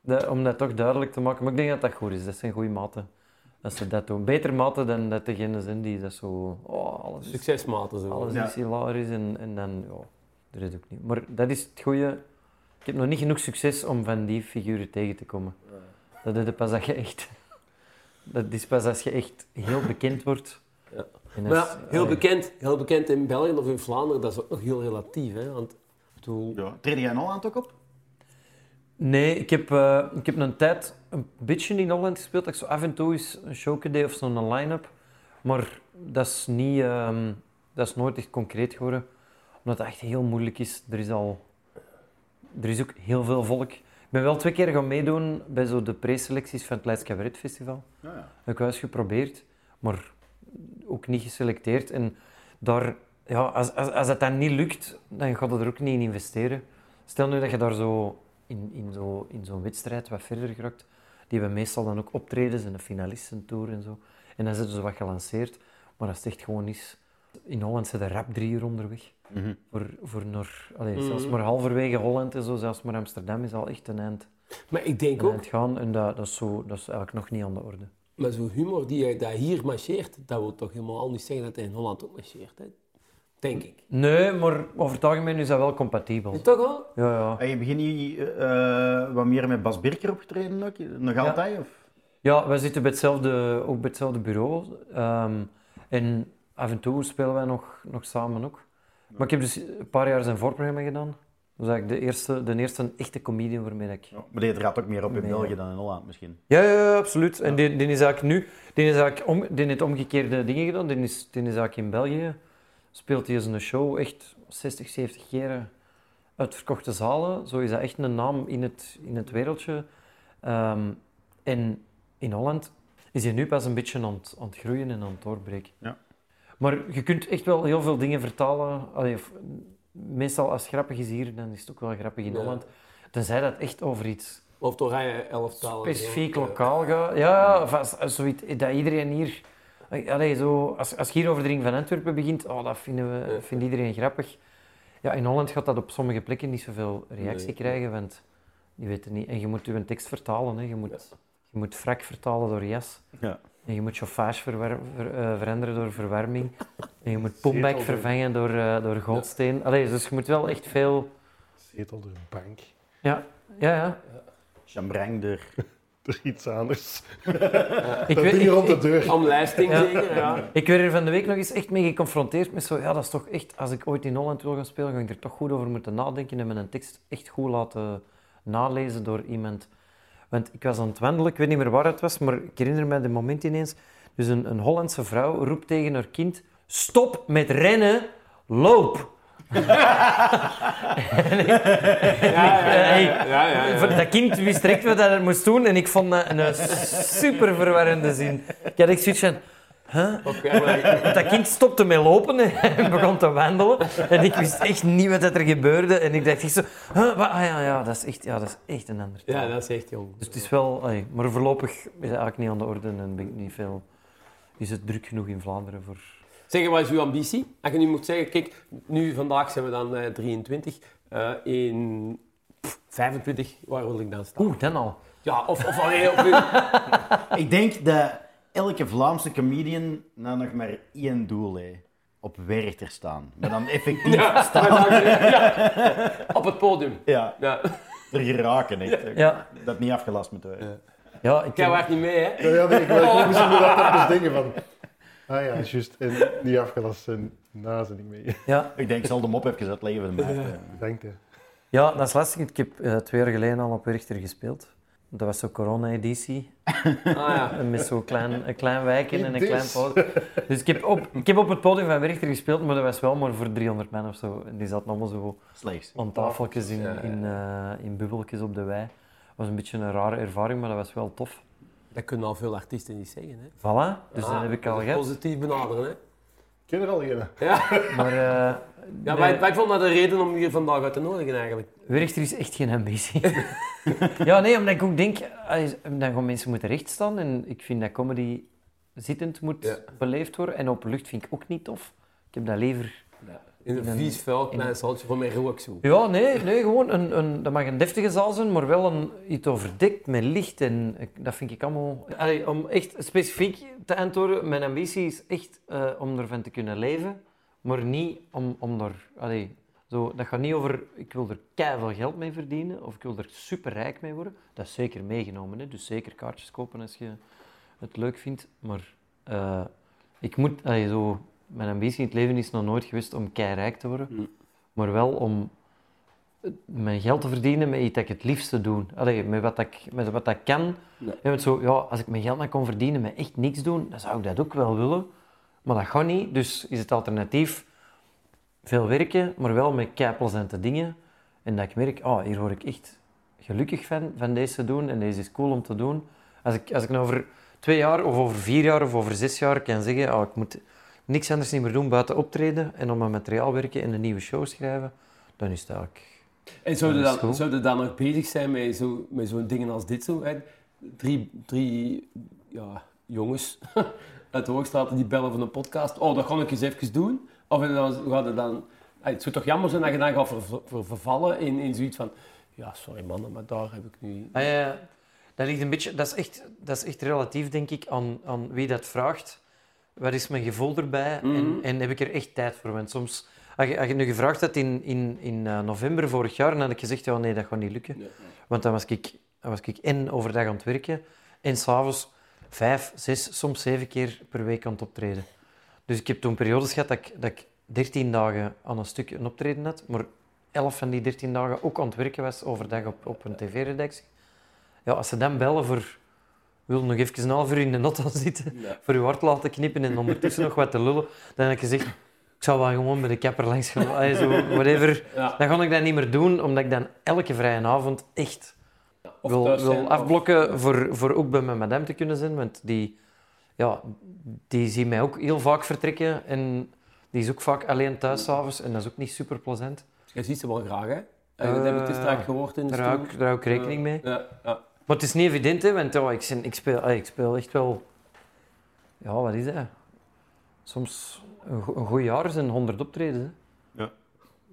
dat- om dat toch duidelijk te maken. Maar ik denk dat dat goed is. Dat zijn goede maten. Dat ze dat doen. Beter maten dan dat degene zijn die dat zo... Oh, alles Succesmaten zo. alles Ja. is hilarisch en, en dan, ja, dat is ook niet. Maar dat is het goede. Ik heb nog niet genoeg succes om van die figuren tegen te komen. Dat is pas als je echt. Dat is pas als je echt heel bekend wordt. Ja. Maar heel bekend, heel bekend in België of in Vlaanderen, dat is ook nog heel relatief. Hè? Want, bedoel, Ja. Treed jij in Holland ook op? Nee, ik heb, eh, ik heb een tijd een beetje in Holland gespeeld. Dat ik zo af en toe eens een show deed of zo'n line-up. Maar dat is, niet, ehm, dat is nooit echt concreet geworden. Omdat het echt heel moeilijk is. Er is al... Er is ook heel veel volk. Ik ben wel twee keer gaan meedoen bij zo de preselecties van het Leids Cabaret Festival. Ja, ja. Heb ik wel eens geprobeerd, maar ook niet geselecteerd. En daar, ja, als, als, als het dan niet lukt, dan gaat het er ook niet in investeren. Stel nu dat je daar zo in, in zo'n in zo'n wedstrijd wat verder geraakt. Die hebben meestal dan ook optredens en een finalistentour en zo. En dan zitten ze wat gelanceerd. Maar als het echt gewoon is... In Holland zijn er rap drie uur onderweg. Mhm. Voor, voor naar, allee, Mhm. Zelfs maar halverwege Holland en zo, zelfs maar Amsterdam is al echt een eind, Maar ik denk een ook, eind gaan. En dat, dat, is zo, dat is eigenlijk nog niet aan de orde. maar zo'n humor die je dat hier marcheert, dat wil toch helemaal niet zeggen dat hij in Holland ook marcheert. Hè? Denk ik. Nee, maar over het algemeen is dat wel compatibel. Toch wel? Ja, ja. En je begint niet eh, wat meer met Bas Birker opgetreden ook? Nog Ja. altijd? Of? Ja, wij zitten bij hetzelfde, ook bij hetzelfde bureau. Ehm, en af en toe spelen wij nog, nog samen ook. Maar ik heb dus een paar jaar zijn voorprogramma gedaan. Dat is eigenlijk de eerste, de eerste echte comedian waarmee ik... Ja, maar dit gaat ook meer op in België ja. dan in Holland misschien. Ja, ja, ja, absoluut. En die, die is eigenlijk nu... Die, is eigenlijk om, die heeft omgekeerde dingen gedaan. Die is, die is eigenlijk in België... Speelt hij zijn show echt 60, 70 keer uitverkochte zalen. Zo is dat echt een naam in het, in het wereldje. Ehm, en in Holland is hij nu pas een beetje aan het, aan het groeien en aan het doorbreken. Ja. Maar je kunt echt wel heel veel dingen vertalen. Allee, meestal als het grappig is hier, dan is het ook wel grappig in Ja. Holland. Tenzij dat echt over iets Of het oranje elftal. en zo. specifiek Ja. lokaal gaat. Ja, als, als zoiets, dat iedereen hier... Allee, zo, als, als je hier over de ring van Antwerpen begint, oh, dat vinden we, Ja. vindt iedereen grappig. Ja, in Holland gaat dat op sommige plekken niet zoveel reactie Nee. krijgen, want die weten niet. En je moet je tekst vertalen. Hè. Je, moet, je moet frak vertalen door jas. Ja. En je moet chauffage ver- eh, veranderen door verwarming. En je moet pomback Zetel vervangen door, eh, door goldsteen. Allee, dus je moet wel echt veel... Zetel door een bank. Ja, ja, ja. Chambrang er. Er iets anders. Ik, Dat weet- ding ik- rond de ik- deur. Omlijsting Ja. zeker, ja. Ik werd er van de week nog eens echt mee geconfronteerd met zo, ja, dat is toch echt, als ik ooit in Holland wil gaan spelen, ga ik er toch goed over moeten nadenken en mijn tekst echt goed laten nalezen door iemand. Want ik was aan het wandelen, ik weet niet meer waar het was, maar ik herinner me de moment ineens. Dus een, een Hollandse vrouw roept tegen haar kind, stop met rennen, loop. Dat kind wist direct wat hij moest doen en ik vond dat een super verwarrende zin. Ik had echt zoiets van, huh? Dat kind stopte met lopen en begon te wandelen. En ik wist echt niet wat er gebeurde. En ik dacht echt zo... Huh? Ah ja, ja, dat is echt, ja, dat is echt een ander taal. Ja, dat is echt jong. Dus het is wel... maar voorlopig is het eigenlijk niet aan de orde en ben ik niet veel... Is het druk genoeg in Vlaanderen voor... Zeg, wat is uw ambitie? Als je nu moet zeggen, kijk, nu vandaag zijn we dan eh, 23. eh, in pff, 25, waar wil ik dan staan? Oeh, dan al. Ja, of, of alleen op Ik denk dat elke Vlaamse comedian nou nog maar één doel heeft. Op Werchter staan. Maar dan effectief Ja, staan. dan- ja, op het podium. Ja, Ja. er geraken echt. Ja, Dat niet afgelast moet worden. ja ik Jij waart niet mee, hè? Ja, ja, nee, ik wil ik inderdaad even denken van... Ah ja, juist. En niet afgelast zijn. Na zijn ik mee. ja, Ik denk, ik zal de mop even uitleggen voor de meeste. Dank je. ja, dat is lastig. Ik heb eh, twee jaar geleden al op Werchter gespeeld. Dat was zo'n corona-editie. Ah ja. Met zo'n klein, een klein wijkje en een Niet klein podium. Dus ik heb, op, ik heb op het podium van Werchter gespeeld, maar dat was wel maar voor 300 man of zo. En die zaten allemaal zo Slechts. aan tafeltjes in, in, eh, in bubbeltjes op de wei. Dat was een beetje een rare ervaring, maar dat was wel tof. Dat kunnen al veel artiesten niet zeggen, hè? Voilà, dus Ah, dat heb ik al gehad. Positief benaderen, hè? Ik ken er al een. Ja, Maar eh, ja de- wij, wij vonden dat een reden om hier vandaag uit te nodigen, eigenlijk. Werchter is echt geen ambitie. ja, nee, omdat ik ook denk, ah, dan gaan mensen moeten rechtstaan. En ik vind dat comedy zittend moet Ja. beleefd worden. En op lucht vind ik ook niet tof. Ik heb dat liever... In een In een- vies, vuil, in- klein zaaltje voor mij ook zo. Ja, nee, nee gewoon een, een, dat mag een deftige zaal zijn, maar wel een, iets overdekt met licht. En dat vind ik allemaal... Allee, om echt specifiek te antwoorden, mijn ambitie is echt eh, om ervan te kunnen leven, maar niet om, om er... Allee, zo, dat gaat niet over, ik wil er keiveel geld mee verdienen, of ik wil er superrijk mee worden. Dat is zeker meegenomen, hè? dus zeker kaartjes kopen als je het leuk vindt. Maar eh, ik moet... Allee, zo, mijn ambitie in het leven is nog nooit geweest om keirijk te worden, Mm. maar wel om mijn geld te verdienen met iets dat ik het liefste doe. Allee, met wat ik, met wat ik kan. Want zo, ja, als ik mijn geld nou kon verdienen met echt niks doen, dan zou ik dat ook wel willen. Maar dat gaat niet, dus is het alternatief veel werken, maar wel met keiplezante dingen. En dat ik merk, oh, hier word ik echt gelukkig van, van deze te doen en deze is cool om te doen. Als ik, als ik nou over twee jaar of over vier jaar of over zes jaar kan zeggen, oh, ik moet niks anders niet meer doen buiten optreden en om mijn materiaal werken en een nieuwe show schrijven, dan is het eigenlijk... En zou je Dat is dan, goed. zou dan nog bezig zijn met zo'n met zo'n dingen als dit zo? Hè? Drie, drie ja, jongens uit de Hoogstraat die bellen van een podcast. Oh, dat ga ik eens even doen. Of dan gaat het dan... Ah, Het zou toch jammer zijn dat je dan gaat ver- ver- vervallen in, in zoiets van... Ja, sorry mannen, maar daar heb ik nu... Ah, ja. dat ligt een beetje... Dat is echt, dat is echt relatief, denk ik, aan, aan wie dat vraagt. Wat is mijn gevoel erbij? Mhm. en, en heb ik er echt tijd voor? Want soms... Als je, als je nu gevraagd had in, in, in eh, november vorig jaar, dan had ik gezegd, ja, nee, dat gaat niet lukken. Want dan was ik, dan was ik en overdag aan het werken en s'avonds vijf, zes, soms zeven keer per week aan het optreden. Dus ik heb toen periodes gehad dat ik, dat ik 13 dagen aan een stuk een optreden had, maar 11 van die 13 dagen ook aan het werken was overdag op, op een tv-redactie. Ja, als ze dan bellen voor wil nog even een half uur in de not gaan zitten, Ja. voor je hart laten knippen en ondertussen nog wat te lullen, dan heb ik gezegd, ik zou wel gewoon bij de kapper langs gaan, Allee, zo, whatever. Ja. Dan ga ik dat niet meer doen, omdat ik dan elke vrije avond echt wil, of- afblokken voor, voor ook bij mijn madame te kunnen zijn. Want die, ja, die ziet mij ook heel vaak vertrekken. En die is ook vaak alleen thuis s'avonds. En dat is ook niet super plezant. Je ziet ze wel graag, hè? Dat heb ik te strak gehoord in de Daar hou, ik, stoel. daar hou ik rekening mee. Ja, ja. Maar het is niet evident, hè, want ja, ik, zin- ik, speel, allee, ik speel echt wel... Ja, wat is dat? Soms een, go- een goed jaar zijn 100 optredens. Hè. Ja.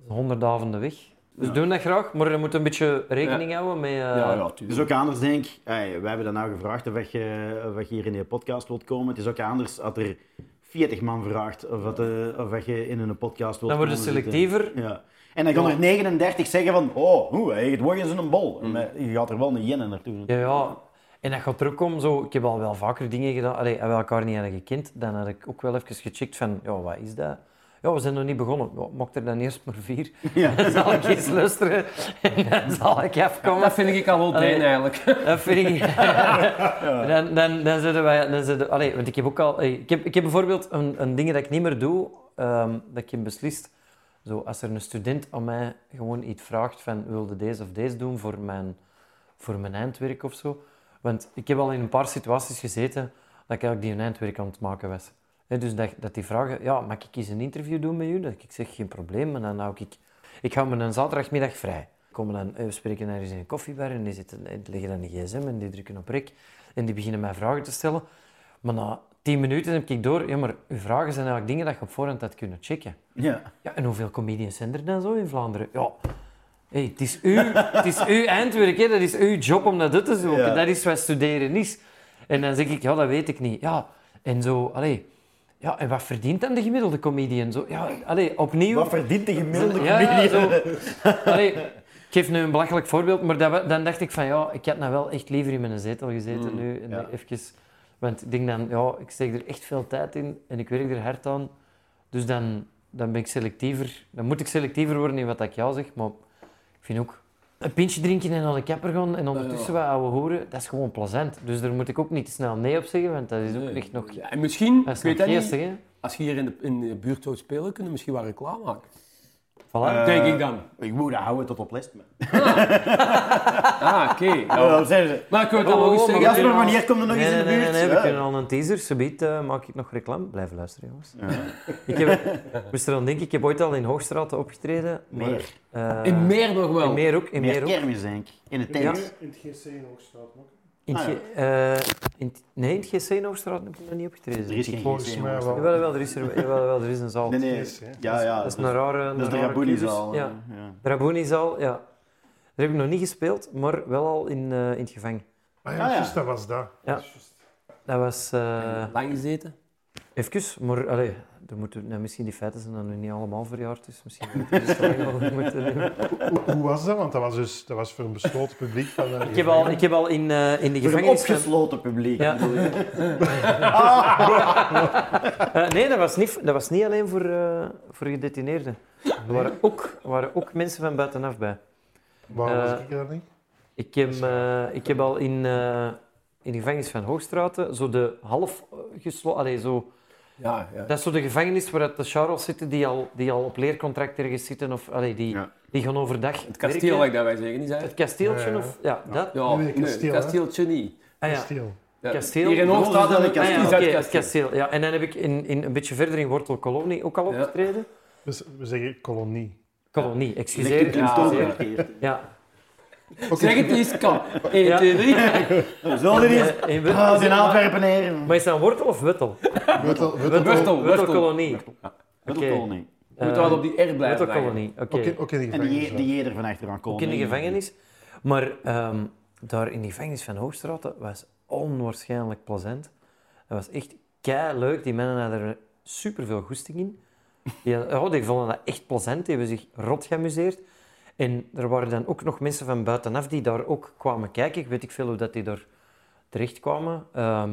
100 avonden weg. Dus Ja. doen dat graag, maar je moet een beetje rekening houden met... eh, ja, ja, Het is ook anders, denk ik. Hey, wij hebben dat nou gevraagd of je, of je hier in de podcast wilt komen. Het is ook anders als er 40 man vraagt of, dat, eh, of je in een podcast wilt Dan word je komen zitten. selectiever. Ja. En dan gaan er 39 zeggen van, oh, hoe, hij het wordt eens een bol. Maar je gaat er wel een jennen naartoe. Ja, ja. En dat gaat terugkomen. Zo, ik heb al wel vaker dingen gedaan. Allee, als we elkaar niet hadden gekend, dan had ik ook wel even gecheckt van, ja, wat is dat? Ja, we zijn nog niet begonnen. Ja, maak er dan eerst maar vier. Ja. Dan zal ik eens luisteren en dan zal ik afkomen. Dat vind ik al wel pijn, eigenlijk. Dat vind ik... Dan, dan, dan zitten wij... Dan zitten, allee, want ik heb ook al... Ik heb, ik heb bijvoorbeeld een, een ding dat ik niet meer doe, ehm, dat ik heb beslist. Zo, als er een student aan mij gewoon iets vraagt van wilde deze of deze doen voor mijn, voor mijn eindwerk of zo. Want ik heb al in een paar situaties gezeten dat ik eigenlijk die een eindwerk aan het maken was. Hè, dus dat, dat die vragen, ja, mag ik eens een interview doen met u? Dat ik zeg, geen probleem. Maar dan hou ik... Ik hou me een zaterdagmiddag vrij. Komen dan, eh, we spreken ergens in een koffiebar en die zitten, die leggen dan een gsm en die drukken op rek. En die beginnen mij vragen te stellen. Maar na tien minuten heb ik door, ja, maar uw vragen zijn eigenlijk dingen dat je op voorhand had kunnen checken. Ja. Ja, en hoeveel comedians zijn er dan zo in Vlaanderen? Ja, hey, het, is uw, het is uw eindwerk, hè. dat is uw job om dat uit te zoeken. Ja. Dat is wat studeren is. En dan zeg ik, ja, dat weet ik niet. Ja, en zo, allee, ja, en wat verdient dan de gemiddelde comedian? Zo, ja, allee, opnieuw... Wat verdient de gemiddelde Ja, comedian? zo. Allee, ik geef nu een belachelijk voorbeeld, maar dat, dan dacht ik van ja, ik had nou wel echt liever in mijn zetel gezeten nu. En ja. even, want ik denk dan, ja, ik steek er echt veel tijd in en ik werk er hard aan. Dus dan, dan ben ik selectiever. Dan moet ik selectiever worden in wat ik jou zeg, maar ik vind ook een pintje drinken en naar de kapper gaan en ondertussen wat ouwe horen, dat is gewoon plezant. Dus daar moet ik ook niet te snel nee op zeggen, want dat is ook Nee. echt nog... Ja, en misschien, ik weet dat niet, als je hier in de, in de buurt zou spelen, kunnen we misschien wel reclame maken. Voilà. Eh, Denk ik dan. Ik moet dat houden tot op les. Ah, oké. Ja, Ja. zeggen ze? Maar ik wil het dan nog eens Oh, zeggen. Jasper, kunnen wanneer komt er nog Nee, eens in nee, de nee, buurt? nee, we Ja. kunnen al een teaser. Subiet eh, maak ik nog reclame. Blijf luisteren, jongens. Ik heb, moest er aan denken, ik heb ooit al in Hoogstraat opgetreden. maar, Meer. eh, In meer nog wel. In meer ook. In Meer meer ook. kermis, denk ik. In het Ja. tent. In het GC in Hoogstraat ook. In het Ah, G- eh, in het- nee, in het GC in Hoogstraat heb ik nog niet opgetreden. Er is geen Volgens GC, mij wel. Jawel, wel, er is, er, jawel, wel, er is een zaal. Nee, nee. Hè. Ja, ja. Dat is een rare... Dat is een de Rabounizaal. Ja. Ja, ja. de Rabounizaal, ja. Daar heb ik nog niet gespeeld, maar wel al in, eh, in het gevangen. Ah Ah, ja, ja. juist, dat was dat. Ja. Dat is was... eh Lang gezeten. Even, maar allee, er moeten, nou, misschien die feiten zijn dan nu niet allemaal verjaard, dus misschien moeten we de stelling wel moeten doen. Hoe, hoe was dat? Want dat was, dus, dat was voor een besloten publiek. Van de Ik heb al, ik heb al in, eh, in de Voor een gevangenis... van- opgesloten publiek. Ja. Eh, nee, dat was, niet, dat was niet alleen voor, eh, voor gedetineerden. Er waren ook, er waren ook mensen van buitenaf bij. Waarom was Eh, ik er niet? Ik heb, eh, ik heb al in, eh, in de gevangenis van Hoogstraten zo de half gesloten... zo Ja, ja. Dat is zo de gevangenis waar de Charles zitten die al, die al op leercontract ergens zitten. Of, allee, die, Ja. die gaan overdag Het kasteel, werken. like dat wij zeggen, niet Het het? kasteeltje Ja, of... Ja, dat. Ja, Nee, nee, het kasteel, hè? kasteeltje niet. Ah. Ja. Kasteel. Hier in Hoogstraat is een Ah, ja, dat oké, het het kasteel. kasteel. Ja. En dan heb ik in, in, een beetje verder in Wortelkolonie ook al Ja. opgetreden. Dus we zeggen kolonie. Kolonie, excuseer. in Ja, ja. Zeg het eens, kan. 1, 2, 3. We zullen er eens... In Ah, in Antwerpen neer. Maar is dat een wortel of wuttel? Wuttel, wuttel, Wuttel. Wuttelkolonie. Niet. Je moet wel op die R blijven. Wuttelkolonie, oké. En die, die jeder van achteraan Ook komen. in de gevangenis. Maar ehm, daar in die gevangenis van Hoogstraat, dat was onwaarschijnlijk plezant. Dat was echt kei leuk. Die mannen hadden er superveel goesting in. Die, hadden- oh, die vonden dat echt plezant. Die hebben zich rot geamuseerd. En er waren dan ook nog mensen van buitenaf die daar ook kwamen kijken. Ik weet ik veel hoe dat die daar terecht kwamen. Ehm,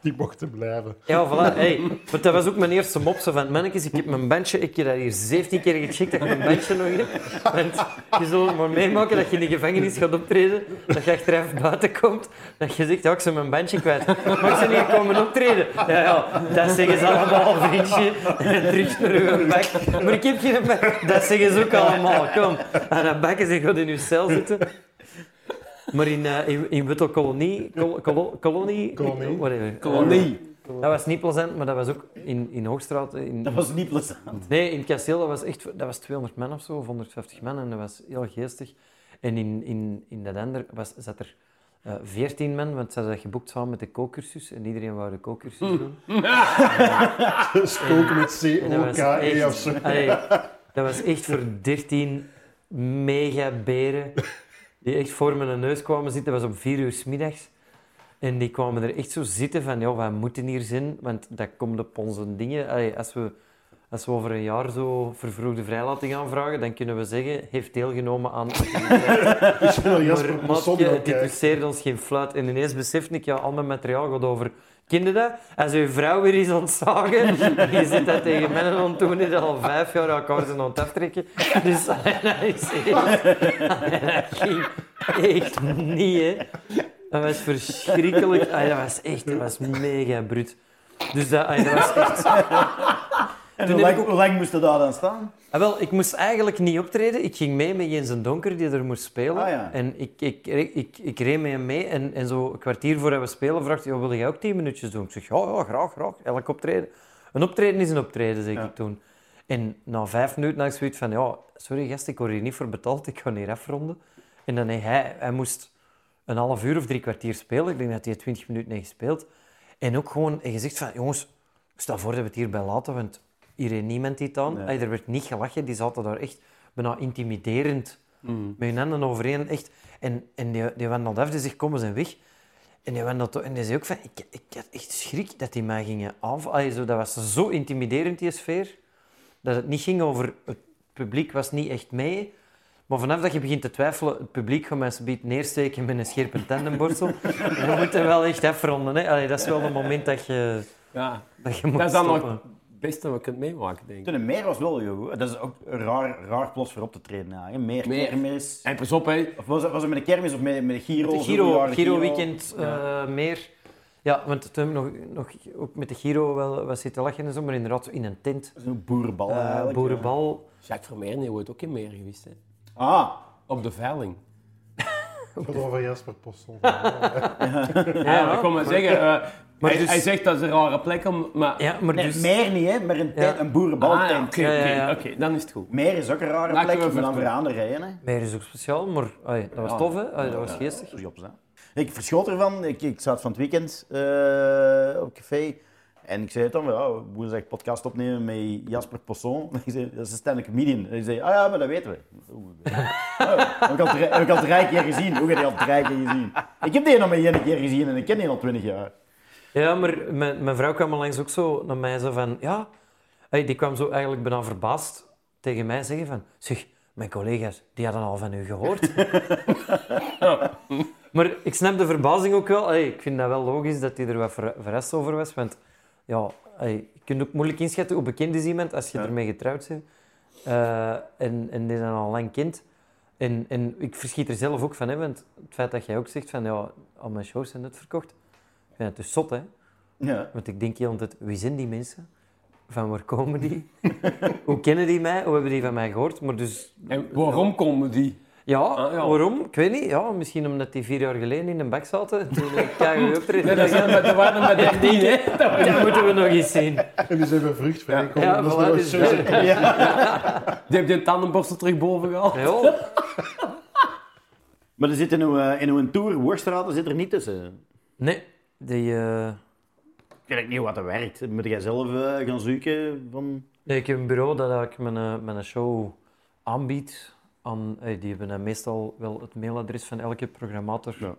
Die mochten blijven. ja, voilà. Hey, want dat was ook mijn eerste mop. Van, mannetjes, ik heb mijn bandje, ik heb dat hier 17 keer gecheckt dat ik mijn bandje nog heb. Want je zult maar meemaken dat je in de gevangenis gaat optreden, dat je achteraf buiten komt, dat je zegt, ja, ik ben mijn bandje kwijt. Ik ben hier komen optreden. Ja, ja, dat zeggen ze allemaal, vriendje. En terug naar uw bak. Maar ik heb geen bak. Dat zeggen ze ook allemaal. Kom, aan dat bak en gaat in uw cel zitten. Maar in, eh in, in Wuttel Kolonie, kol, kolo- kolonie, Kolonie. whatever. Kolonie. Dat was niet plezant, maar dat was ook in, in Hoogstraat. In, Dat was niet plezant. Nee, in het kasteel dat was echt dat was 200 man of zo, of 150 man, en dat was heel geestig. En in, in, in dat ander was, zat er eh 14 man, want ze hadden dat geboekt samen met de kookcursus, en iedereen wou de kookcursus doen. Dus koken met C-O-K-E of zo. allee, dat was echt voor 13 mega beren die echt voor mijn neus kwamen zitten. Dat was op 4 uur 's middags. En die kwamen er echt zo zitten van, ja, wij moeten hier zijn, want dat komt op onze dingen. Allee, als, we, als we over een jaar zo vervroegde vrijlating aanvragen, dan kunnen we zeggen, heeft deelgenomen aan... Maar maatje, het interesseerde ons geen fluit. En ineens besefte ik, ja, al mijn materiaal gaat over... Ken je dat? Als je vrouw weer is ontzagen, je zit dat tegen mannen aan die dat al vijf jaar zijn aan het aftrekken. Dus dat is echt... Dat ging echt niet, hè. Dat was verschrikkelijk. Ah, dat was echt... Dat was mega bruut. Dus dat, ah, dat was echt... En hoe lang, hoe lang moest je daar dan staan? Ah, wel, ik moest eigenlijk niet optreden. Ik ging mee met Jens en Donker, die er moest spelen. Ah, ja. En ik, ik, ik, ik, reed met hem mee. En, en zo een kwartier voordat we spelen, vraagt hij, wil jij ook tien minuutjes doen? Ik zeg, ja, ja graag, graag. Elk optreden. Een optreden is een optreden, zeg Ja. ik toen. En na vijf minuten had ik zoiets van, ja, sorry gast, ik word hier niet voor betaald. Ik ga hier afronden. En dan hij, hij moest een half uur of drie kwartier spelen. Ik denk dat hij twintig minuten heeft gespeeld. En ook gewoon en gezegd van, jongens, stel voor dat we het hierbij laten, want hier niemand iets aan. Nee. Er werd niet gelachen, die zaten daar echt bijna intimiderend met hun handen overeen. Echt. En, en die, die wandelde af, die zegt, kom, we zijn weg. En die, wandelde, en die zei ook van, ik, ik had echt schrik dat die mij gingen aanvallen. Dat was zo intimiderend, die sfeer, dat het niet ging over... Het publiek was niet echt mee. Maar vanaf dat je begint te twijfelen, het publiek gaat mij biedt neersteken met een scherpe tandenborstel. we moeten wel echt afronden. Hè. Allee, dat is wel het moment dat je, Ja. dat je moet Dat is dan nog stoppen. het beste wat je kunt meemaken, denk ik. Toen een meer was wel heel goed. Dat is ook een raar, raar plots voor op te treden. Ja. hè. Meer, Meer. kermis. En pas op, hè. Of was het, was het met de kermis of met, met de Giro? De Zo'n Giro, de Giro weekend eh, Ja. meer. Ja, want toen hebben we nog, nog ook met de Giro wel wat zitten lachen en zo, maar inderdaad in een tent. Zo'n boerenbal Eh, eigenlijk. Jacques boerenbal. Vermeer die wordt ook in meer geweest, hè. ja. Ah, Op de veiling. Het gaat over Jasper Posson. Ja, ik kon maar zeggen. eh, Maar hij, dus- hij zegt dat is een rare plek, om, maar... Ja, maar nee, dus... meer niet, hè, maar een, Ja. een boerenbaltent. Ah, ja, oké, Ja, ja, oké, ja. oké, dan is het goed. Meer is ook een rare Laten plek, we maar dan even- voor andere rijden. Hè. Meer is ook speciaal, maar ai, dat was tof, hè? Ai, dat was geestig. Jobs, hè. Ik verschoot ervan. Ik, ik zat van het weekend eh, op café. En ik zei het dan, ja, woensdag podcast opnemen met Jasper Posson. Ik zei, dat is een stand-up comedian. En hij zei, ah ja, maar dat weten we. Oh, heb ik al drie- heb ik al drie keer gezien. Hoe heb je al drie keer gezien? Ik heb die nog maar één keer gezien en ik ken die al twintig jaar. Ja, maar mijn, mijn vrouw kwam langs ook zo naar mij zo van... Ja, ai, die kwam zo eigenlijk bijna verbaasd tegen mij zeggen van... Zeg, mijn collega's, die hadden al van u gehoord. maar ik snap de verbazing ook wel. Ai, ik vind dat wel logisch dat hij er wat ver- verrast over was. Want ja, ai, je kunt ook moeilijk inschatten hoe bekend is iemand als je Ja. ermee getrouwd bent. Eh, en, en die dan al lang kent. En, en ik verschiet er zelf ook van, hè, want het feit dat jij ook zegt van ja, al mijn shows zijn net verkocht. Ik vind het dus zot, hè. Ja. Want ik denk heel altijd, wie zijn die mensen? Van waar komen die? Hoe kennen die mij? Hoe hebben die van mij gehoord? Maar dus, En waarom komen die? ja, Ah, ja. waarom? Ik weet niet. Ja, misschien omdat die vier jaar geleden in een bak zaten. en Toen ik KGW optreden. Nee, dat zijn met, waren met 13, hè. Dat moeten we nog eens zien. En die zijn bij vruchtvrij gekomen. Ja, dat is voilà, nog dus- zo- Die die tandenborstel terug boven gehaald. Ja, Maar er zit in uw, eh, in uw tour, Worstraten zit er niet tussen. Nee, die, eh, Ik weet niet hoe dat werkt. Moet jij zelf eh, gaan zoeken van... nee, ik heb een bureau dat ik mijn, eh, mijn show aanbied. Aan, die hebben meestal wel het mailadres van elke programmator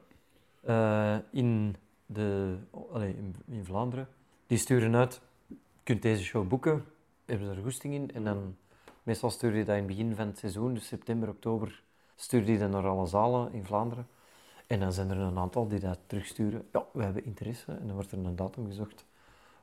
Ja. in, de, allee, in, in Vlaanderen. Die sturen uit, je kunt deze show boeken, hebben ze er goesting in. En dan, meestal stuur je dat in het begin van het seizoen, dus september, oktober, stuur je dat naar alle zalen in Vlaanderen. En dan zijn er een aantal die dat terugsturen. Ja, we hebben interesse. En dan wordt er een datum gezocht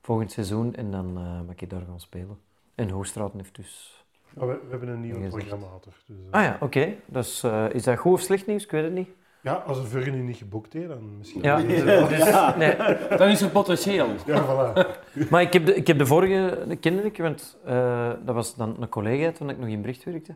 volgend seizoen en dan eh, mag ik daar gaan spelen. En Hoogstraten heeft dus... Maar we, we hebben een nieuwe programmator. Dus, eh, Ah ja, oké. Dus eh, is dat goed of slecht nieuws? Ik weet het niet. ja, als een Vurgen nu niet geboekt heeft, dan misschien... Ja, Ja. nee. Dan is er potentieel. Ja, voilà. Maar ik heb de, ik heb de vorige, de kende ik, want eh, dat was dan een collega toen ik nog in Brecht werkte.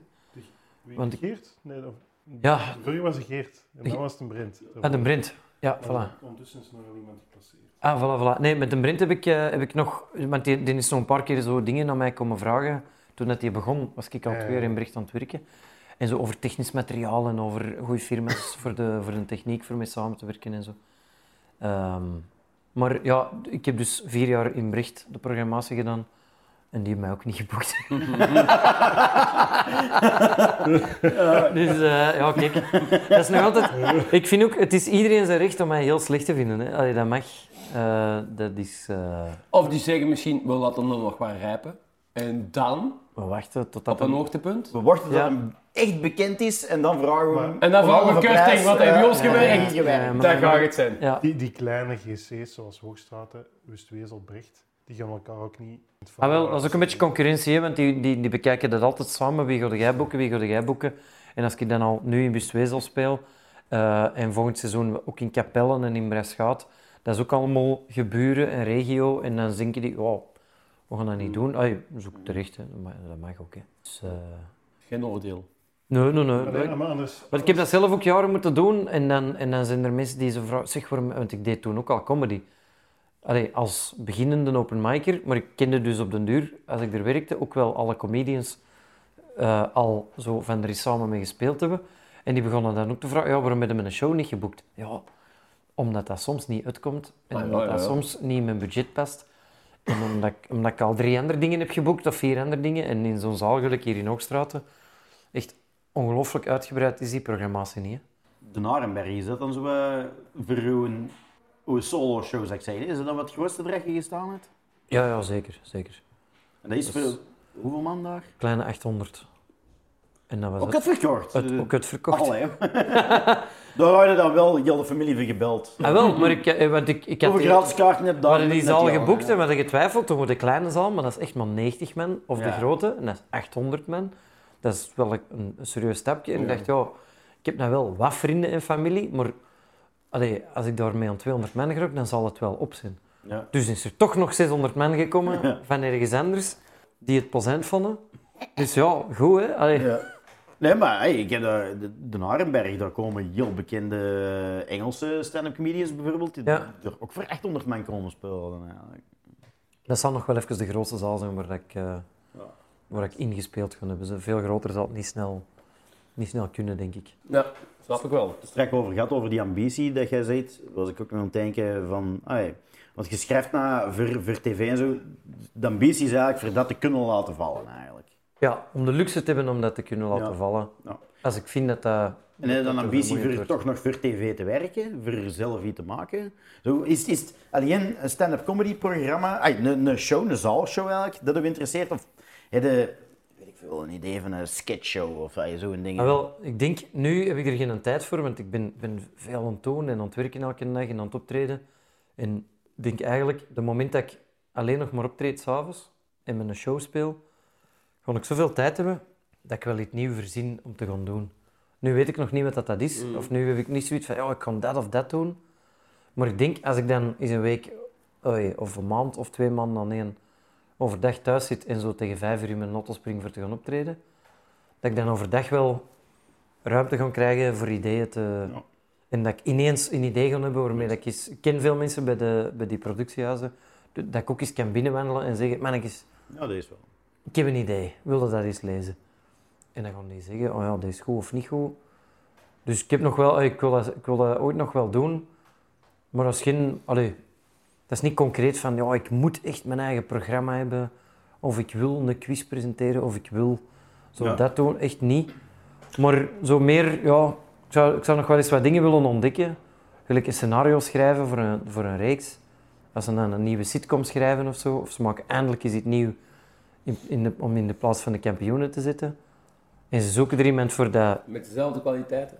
Wie, Want ik- Geert? Nee, of, Ja. Vurgen was een Geert. En dan was het een Brent. Ah, de Brint. Ja, Maar voilà. Ondertussen is nog wel iemand gepasseerd. Ah, voilà, voilà. Nee, met de Brint heb ik, eh, heb ik nog... Want die, die is nog een paar keer zo dingen aan mij komen vragen. Toen dat die begon, was ik al twee ja. jaar in Brecht aan het werken. En zo over technisch materiaal en over goede firma's voor de, voor de techniek, voor mee samen te werken en zo. Ehm, maar ja, ik heb dus vier jaar in Brecht de programmatie gedaan. En die hebben mij ook niet geboekt. dus eh, ja, kijk. Dat is nog altijd... Ik vind ook, het is iedereen zijn recht om mij heel slecht te vinden. Hè. Allee, dat mag. Eh, dat is... eh, Of die zeggen misschien, we laten hem nog maar rijpen. En dan, we wachten tot dat... op een hoogtepunt. We wachten tot Ja. hem echt bekend is en dan vragen we hem... En dan vragen we prijs, wat hebben we ons gewerkt? Daar gaat het zijn. Ja. Die, die kleine GC's, zoals Hoogstraten, Wustwezel, Brecht, die gaan elkaar ook niet... Ah, wel, dat is ook een beetje concurrentie, hè, want die, die, die bekijken dat altijd samen. Wie ga jij boeken, wie ga jij boeken? En als ik dan al nu in Bustwezel speel eh, en volgend seizoen ook in Capellen en in Breschaat, dat is ook allemaal geburen en regio. En dan denken die, oh, we gaan dat niet doen. Ah, dat is ook terecht, hè. Dat, mag, dat mag ook. Hè. Dus, eh, Geen oordeel. nee, nee, nee. Maar nee, maar anders... Want ik heb dat zelf ook jaren moeten doen en dan, en dan zijn er mensen die zo vragen, zeg waarom, want ik deed toen ook al comedy. Allee, als beginnende open micer, maar ik kende dus op den duur, als ik er werkte, ook wel alle comedians eh, al zo van er is samen mee gespeeld hebben. En die begonnen dan ook te vragen, ja, waarom hebben we een show niet geboekt? Ja, omdat dat soms niet uitkomt en Ah, ja, omdat ja, dat soms niet in mijn budget past. En omdat ik, omdat ik al drie andere dingen heb geboekt, of vier andere dingen, en in zo'n zaal, gelijk hier in Hoogstraten, echt ongelooflijk uitgebreid is die programmatie niet. Hè? De Narenberg, is dat dan zo voor uw, solo-show, zou ik zeggen? Is dat dan wat het grootste je gestaan hebt? Ja, ja, zeker, zeker. En dat is Dat voor hoeveel man daar? Kleine 800. En dat was Ook het. het verkocht. Het, ook het verkocht. Allee. daar hadden dan wel heel de familie voor gebeld. Ah, wel, maar ik, eh, want ik, ik had Hoeveel daar? hadden die zaal geboekt en we hadden getwijfeld, toch de kleine zaal, maar dat is echt maar 90 man. Of de grote, en dat is 800 man. Dat is wel een, een serieus stapje. En ik dacht, ja, ik heb nou wel wat vrienden en familie, maar allee, als ik daarmee aan 200 man geraak, dan zal het wel op zijn. Ja. Dus is er toch nog 600 man gekomen van ergens anders, die het plezant vonden. Dus ja, goed hè. Allee. Ja. Nee, maar hey, ik heb de, de, de Narenberg, daar komen heel bekende Engelse stand-up comedians bijvoorbeeld, die Ja. er ook voor 800 man komen spelen. Eigenlijk. Dat zal nog wel even de grootste zaal zijn waar ik, eh, waar ik ingespeeld ga hebben. Ze veel groter zal het niet snel, niet snel kunnen, denk ik. Ja, snap ik wel. Straks over gehad, over die ambitie dat jij zegt, was ik ook nog aan het denken van, ah, ja, want je schrijft na voor, voor tv en zo, de ambitie is eigenlijk voor dat te kunnen laten vallen eigenlijk. Ja, om de luxe te hebben om dat te kunnen laten Ja. vallen. Ja. Als ik vind dat dat... En heb je dan dat ambitie voor wordt. toch nog voor tv te werken, voor zelf iets te maken? Zo, is, is het alleen een stand-up comedy programma, ay, een, een show, een zaalshow eigenlijk, dat je interesseert? Of heb je, veel, een idee van een sketchshow of zo'n ding? Ah, wel, ik denk, nu heb ik er geen tijd voor, want ik ben, ben veel aan het doen en aan het werken elke dag en aan het optreden. En ik denk eigenlijk, de moment dat ik alleen nog maar optreed s'avonds en met een show speel, ga ik zoveel tijd hebben dat ik wel iets nieuws verzin om te gaan doen. Nu weet ik nog niet wat dat, dat is, of nu heb ik niet zoiets van, ja, ik kan dat of dat doen. Maar ik denk, als ik dan eens een week, oei, of een maand of twee maanden aan één overdag thuis zit en zo tegen vijf uur in mijn auto spring voor te gaan optreden, dat ik dan overdag wel ruimte ga krijgen voor ideeën te... Ja. En dat ik ineens een idee ga hebben waarmee dat ik eens... Ik ken veel mensen bij, de, bij die productiehuizen, dat ik ook eens kan binnenwandelen en zeggen, mannetjes, Ja, dat is wel. ik heb een idee, wilde dat eens lezen? En dan gaan die zeggen, oh ja, dat is goed of niet goed. Dus ik heb nog wel, ik wil, dat, ik wil dat ooit nog wel doen. Maar dat is geen, allee, dat is niet concreet van, ja, ik moet echt mijn eigen programma hebben. Of ik wil een quiz presenteren, of ik wil zo Ja. dat doen. Echt niet. Maar zo meer, ja, ik zou, ik zou nog wel eens wat dingen willen ontdekken. Gelijk een scenario schrijven voor een, voor een reeks. Als ze dan een nieuwe sitcom schrijven of zo. Of ze maken eindelijk eens iets nieuw in, in de, om in de plaats van de kampioenen te zitten. En ze zoeken er iemand voor dat... Met dezelfde kwaliteiten.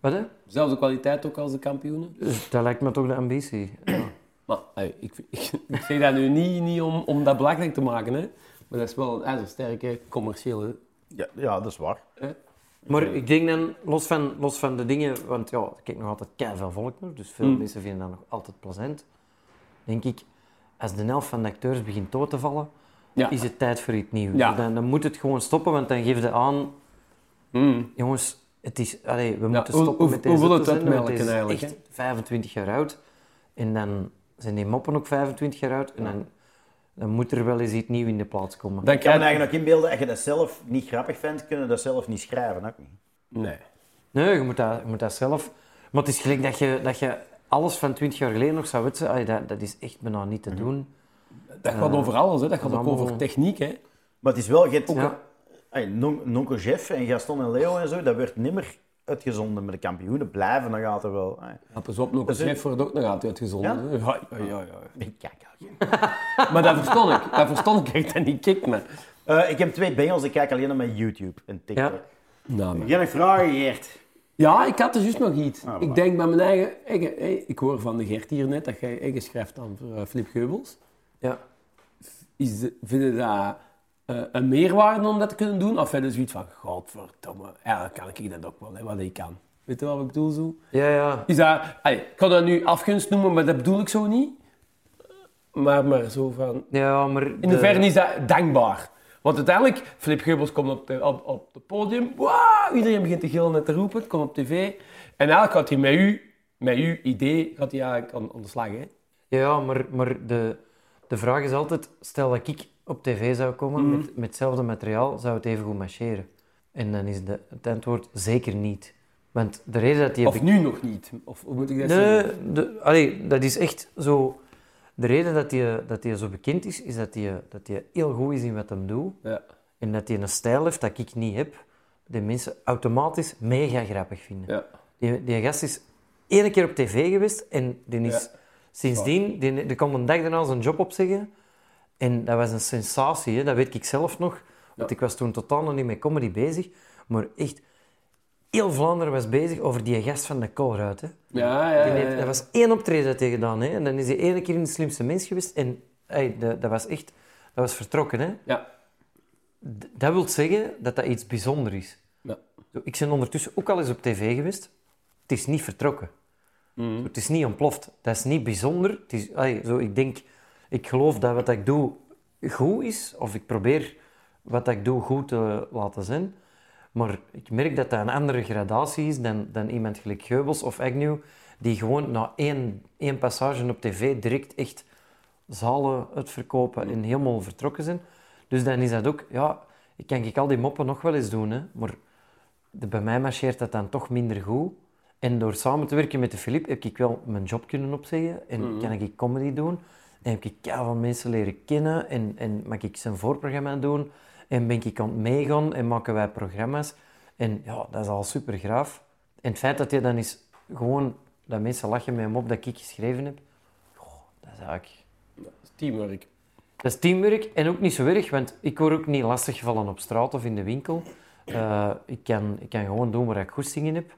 Wat hè? Dezelfde kwaliteit ook als de kampioenen. Dus dat lijkt me toch de ambitie. Ja. Maar ik, ik, ik zeg dat nu niet, niet om, om dat belangrijk te maken, hè. Maar dat is wel een ijzersterke commerciële... Ja, ja, dat is waar. Maar ik denk dan, los van, los van de dingen, want ja, ik kijk nog altijd keiveel volk naar, dus veel Mm. mensen vinden dat nog altijd plezant. Denk ik, als de helft van de acteurs begint dood te vallen, Ja. is het tijd voor iets nieuws. Ja. Dan, dan moet het gewoon stoppen, want dan geef je aan, Mm. jongens, het is, allee, we Ja, moeten stoppen hoe- met hoe deze wil het uitmelken het is eigenlijk, echt 25 jaar oud. En dan zijn die moppen ook 25 jaar oud. En dan, dan moet er wel eens iets nieuws in de plaats komen. Dan Ik kan me krijg eigenlijk ook inbeelden, als je dat zelf niet grappig vindt, kun je dat zelf niet schrijven. Ook niet. Nee. Nee, je moet dat, je moet dat zelf. Maar het is gelijk dat je, dat je alles van 20 jaar geleden nog zou weten. Dat, dat is echt bijna niet te Mhm. doen. Dat gaat over alles, hè. Dat gaat ook over techniek, hè. Maar het is wel, je hebt ook... Ja. Hey, Non- Nonkel Jeff en Gaston en Leo en zo, dat werd nimmer uitgezonden. Maar de kampioenen blijven, dan gaat er wel... Ja, pas op, is- chef wordt ook nog altijd uitgezonden. hè. Ja, ja, ja. ja. Kijk. Maar dat verstond ik. Dat verstond ik echt en niet kijk me. Eh, ik heb twee bengels, ik kijk alleen naar mijn YouTube en TikTok. Ja. Nou. Jij nog vragen, Geert? Ja, ik had er juist nog iets. Ah, ik denk bij mijn eigen... Ik, hey, ik hoor van de Gert hier net dat jij eigen schrijft aan voor uh, Flip Geubels. Ja. Is, de- vind je dat eh, een meerwaarde om dat te kunnen doen? Of vind je zoiets van, godverdomme, eigenlijk kan ik dat ook wel, hè, wat ik kan. Weet je wat ik bedoel zo? Ja, ja. Is dat... Allee, ik kan dat nu afgunst noemen, maar dat bedoel ik zo niet. Maar, maar zo van... ja maar In hoeverre is dat dankbaar? Want uiteindelijk, Flip Geubels komt op het op, op het podium. Wow, iedereen begint te gillen en te roepen. Het komt op tv. En eigenlijk gaat hij met u, met uw idee, gaat hij eigenlijk aan, aan de slag. Hè? Ja, ja, maar, maar de, de vraag is altijd: stel dat ik op tv zou komen Mhm. met, met hetzelfde materiaal, zou het even goed marcheren? En dan is de, het antwoord zeker niet. Want de reden dat die Of nu nog niet. Of hoe moet ik dat Nee, zeggen? de, allee, dat is echt zo. De reden dat hij dat die zo bekend is, is dat hij dat die heel goed is in wat hij doet. Ja. En dat hij een stijl heeft dat ik niet heb, die mensen automatisch mega grappig vinden. Ja. Die, die gast is één keer op tv geweest en die is Ja. sindsdien, die, die kon een dag daarna zijn job opzeggen. En dat was een sensatie, hè? dat weet ik zelf nog. Want ik was toen totaal nog niet met comedy bezig. Maar echt, heel Vlaanderen was bezig over die gast van de Colruyt. Hè? Ja, ja, heeft-. Dat was één optreden dat hij gedaan. Hè? En dan is hij één keer in de slimste mens geweest. En hey, dat, dat was echt... Dat was vertrokken. Hè? Ja. D- Dat wil zeggen dat dat iets bijzonders is. Ja. Zo, Ik ben ondertussen ook al eens op tv geweest. Het is niet vertrokken. Zo, Het is niet ontploft. Dat is niet bijzonder. Het is, allee, zo, ik denk... Ik geloof dat wat ik doe goed is. Of ik probeer wat ik doe goed te laten zijn. Maar ik merk dat dat een andere gradatie is dan, dan iemand gelijk Geubels of Agnew, die gewoon na één, één passage op tv direct echt zalen uitverkopen en helemaal vertrokken zijn. Dus dan is dat ook, ja, ik kan ik al die moppen nog wel eens doen, hè, maar de, bij mij marcheert dat dan toch minder goed. En door samen te werken met de Filip heb ik wel mijn job kunnen opzeggen en kan ik comedy doen. En heb ik veel mensen leren kennen en, en mag ik zijn voorprogramma doen. En ben ik aan het meegaan en maken wij programma's. En ja, dat is al super graaf. En het feit dat je dan is gewoon, dat mensen lachen met hem op dat ik geschreven heb, dat is eigenlijk... Teamwork. Dat is teamwork en ook niet zo erg, want ik word ook niet lastiggevallen op straat of in de winkel. Eh, ik, kan, ik kan gewoon doen waar ik goesting in heb.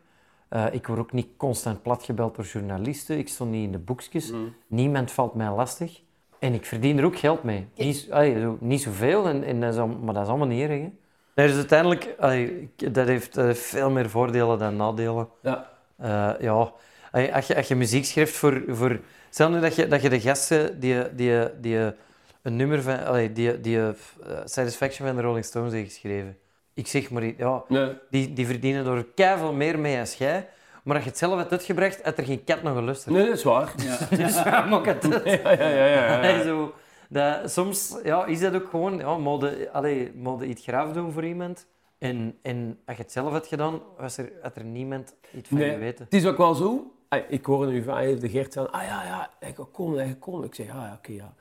Eh, ik word ook niet constant platgebeld door journalisten. Ik stond niet in de boekjes. Niemand valt mij lastig. En ik verdien er ook geld mee. Niet, allee, zo, niet zoveel, en, en dat is, al- maar dat is allemaal niet erg. Hè. Is uiteindelijk, allee, dat heeft eh, veel meer voordelen dan nadelen. Ja. Eh, ja, Allee, als je, als je muziek schrijft voor... voor stel nu dat je, dat je de gasten die, die, die een nummer van... Die, die Satisfaction van de Rolling Stones heeft geschreven. Ik zeg maar, iets, ja, Nee. die, die verdienen er keiveel meer mee als jij. Maar als je het zelf hebt uitgebracht, had er geen kat nog geluisterd. nee, dat is waar. Dus waarom ook het Ja, ja, ja. ja, ja. Zo, dat, soms ja, is dat ook gewoon... Ja, mode, allee, mode iets graaf doen voor iemand. En, en als je het zelf had gedaan, was er, had er niemand iets van Nee, geweten. Het is ook wel zo. Ay, Ik hoorde nu van de Gert zeggen, ah ja, ja, ik kom, ik kom. Ik zeg, ah ja, oké, ja. Ja,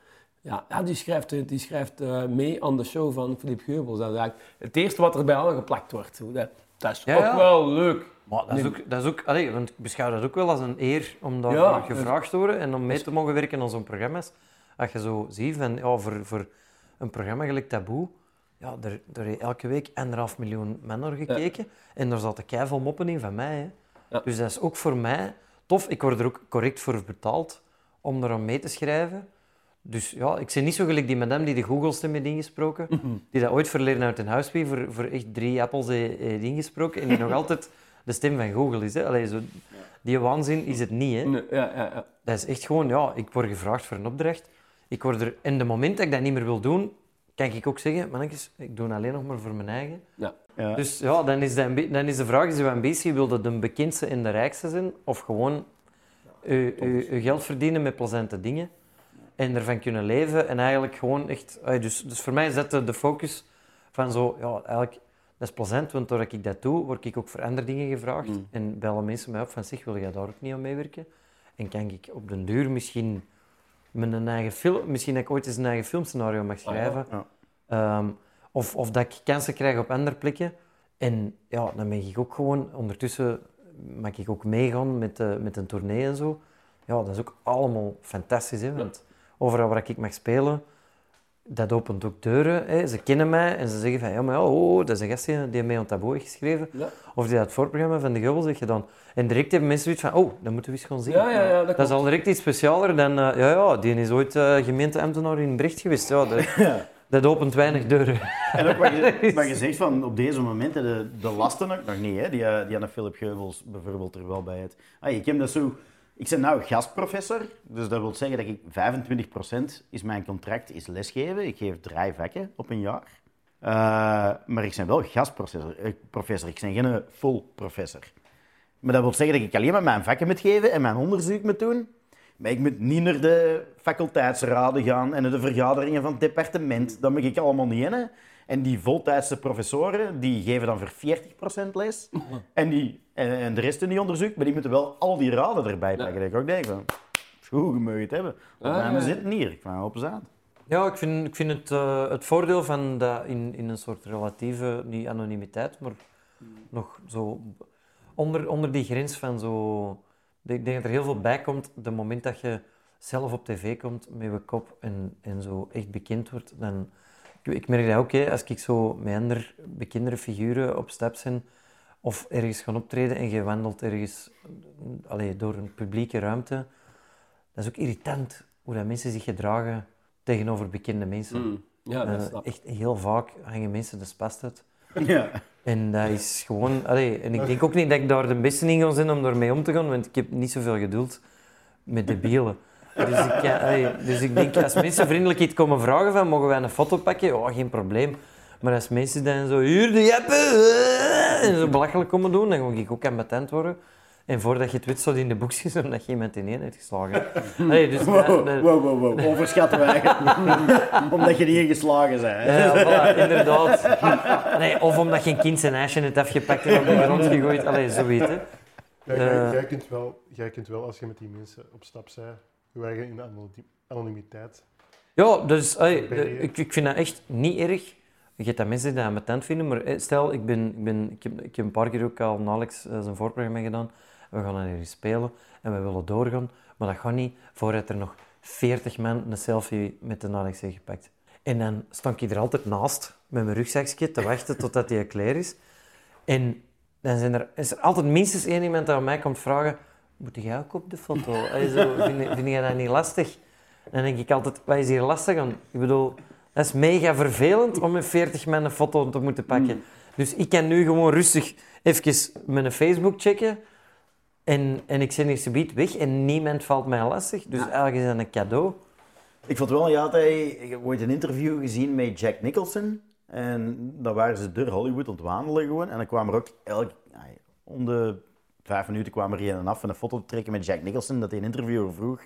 ja, die schrijft, eh, die schrijft eh, mee aan de show van Philippe Geubels. Dat is eigenlijk het eerste wat er bij allen geplakt wordt. Dat, dat is Ja, ook ja. wel leuk. Maar dat is ook, dat is ook allee, want ik beschouw dat ook wel als een eer om daar Ja, gevraagd te worden en om mee te mogen werken aan zo'n programma's. Als je zo ziet, van, ja, voor, voor een programma gelijk Taboe, ja, daar heeft elke week anderhalf miljoen man naar gekeken. En daar zaten keiveel moppen in van mij. Hè. Ja. Dus dat is ook voor mij tof. Ik word er ook correct voor betaald om eraan mee te schrijven. Dus ja, ik zie niet zo gelijk die madame die de Google-stem heeft ingesproken. Mhm. Die dat ooit verleden uit een huis voor, voor echt drie appels heeft, ingesproken. En die nog altijd de stem van Google is. Hè. Allee, zo, die waanzin is het niet. Hè. Nee, ja, ja, ja. Dat is echt gewoon, ja, ik word gevraagd voor een opdracht. Ik word er, in de moment dat ik dat niet meer wil doen, kan ik ook zeggen, mannetjes, ik doe het alleen nog maar voor mijn eigen. ja. Ja. Dus ja, dan is, de, dan is de vraag, is uw ambitie, wil dat de bekendste en de rijkste zijn? Of gewoon uw, uw, uw geld verdienen met plezante dingen? En ervan kunnen leven en eigenlijk gewoon echt... ah, Dus, dus voor mij is dat de, focus van zo, ja, eigenlijk, dat is plezant, want doordat ik dat doe, word ik ook voor andere dingen gevraagd. Mm. En bellen mensen mij op van, zeg, wil jij daar ook niet aan meewerken? En kan ik op den duur misschien met een eigen film, misschien dat ik ooit eens een eigen filmscenario mag schrijven. Ja. Ehm, of, of dat ik kansen krijg op andere plekken. En ja, dan ben ik ook gewoon, ondertussen mag ik ook meegaan met, de, met een tournee en zo. Ja, dat is ook allemaal fantastisch, hè, want overal waar ik mag spelen, dat opent ook deuren. Hè. Ze kennen mij en ze zeggen van, ja, maar ja, oh, dat is een gastje die mee aan taboe heeft geschreven. Ja. Of die dat het voorprogramma van de Gubbels heeft gedaan. En direct hebben mensen zoiets van, oh, dat moeten we eens gaan zien. Ja, ja, ja, dat Dat is al direct iets specialer dan, eh, ja, ja, die is ooit eh, gemeenteambtenaar in Brecht geweest. Ja, dat, dat opent weinig deuren. En ook wat je, wat je zegt van op deze momenten, de, de lasten nog, nog niet, hè? Die, eh, die aan de Philip Geubels bijvoorbeeld er wel bij het. Ah, ik heb dat zo. Ik ben nou gastprofessor, dus dat wil zeggen dat ik 25% is mijn contract is lesgeven. Ik geef drie vakken op een jaar. Eh, maar ik ben wel gastprofessor. eh, professor. Ik ben geen full professor. Maar dat wil zeggen dat ik alleen maar mijn vakken moet geven en mijn onderzoek moet doen. Maar ik moet niet naar de faculteitsraden gaan en naar de vergaderingen van het departement. Dat mag ik allemaal niet in. En die voltijdse professoren, die geven dan voor 40% les. En, die, en, en de rest in die onderzoek, maar die moeten wel al die raden erbij pakken. Dat ik ook denk van, hoe je mag het hebben. Want Ah, ja. zitten hier, ik van op zaad. Ja, ik vind, ik vind het, eh, het voordeel van dat in, in een soort relatieve, niet anonimiteit, maar nog zo onder, onder die grens van zo... Ik denk dat er heel veel bij komt, het moment dat je zelf op tv komt met je kop en, en zo echt bekend wordt, dan... Ik, ik merk dat ook, hè, als ik zo met andere bekendere figuren op stap ben, of ergens gaan optreden en je wandelt ergens allee, door een publieke ruimte, dat is ook irritant hoe dat mensen zich gedragen tegenover bekende mensen. Mm. Ja, dat Eh, snap echt heel vaak hangen mensen de spast uit. Ja. En dat is gewoon... Allee, en ik denk ook niet dat ik daar de beste in ga zijn om daarmee om te gaan, want ik heb niet zoveel geduld met debielen. Dus ik, allee, dus ik denk, als mensen vriendelijk iets komen vragen van, mogen wij een foto pakken? Ja, geen probleem. Maar als mensen dan zo, hier de jeppe, eh, en zo belachelijk komen doen, dan ga ik ook ambetant worden. En voordat je het weet, staat in de boekjes omdat je iemand in één hebt geslagen. Allee, dus dat- Wow, dat- wow, wow, wow. Overschatten wij. Omdat je niet geslagen bent. hè. Ja, voilà, inderdaad. Nee, of omdat je een kind zijn ijsje hebt afgepakt en op de grond gegooid. Allee, zoiets, hè. Ja, jij, Eh. jij, kunt wel, jij kunt wel, als je met die mensen op stap bent, je eigen in de anoni- anonimiteit. Ja, dus allee, ik, ik vind dat echt niet erg. Je hebt dat mensen die dat ambetant vinden, maar eh, stel, ik, ben, ik, ben, ik, heb, ik heb een paar keer ook al met Alex eh, zijn voorprogramma gedaan. We gaan er eens spelen en we willen doorgaan, maar dat gaat niet voordat er nog 40 man een selfie met de Alex heeft gepakt. En dan stond ik er altijd naast met mijn rugzakje te wachten totdat hij klaar is. En dan zijn er, is er altijd minstens één iemand die aan mij komt vragen: Moet jij ook op de foto? Zo, vind, vind jij dat niet lastig? Dan denk ik altijd: Wat is hier lastig aan? Ik bedoel, dat is mega vervelend om met 40 man een foto te moeten pakken. Dus ik kan nu gewoon rustig even mijn Facebook checken. En, en ik zit hier subiet weg en niemand valt mij lastig. Dus eigenlijk is dat een cadeau. Ik vond wel, ja, hij, ik heb ooit een interview gezien met Jack Nicholson. En dan waren ze door Hollywood ontwandelen gewoon. En dan kwam er ook elk, om de vijf minuten kwam er een af en een foto te trekken met Jack Nicholson. Dat hij een interviewer vroeg,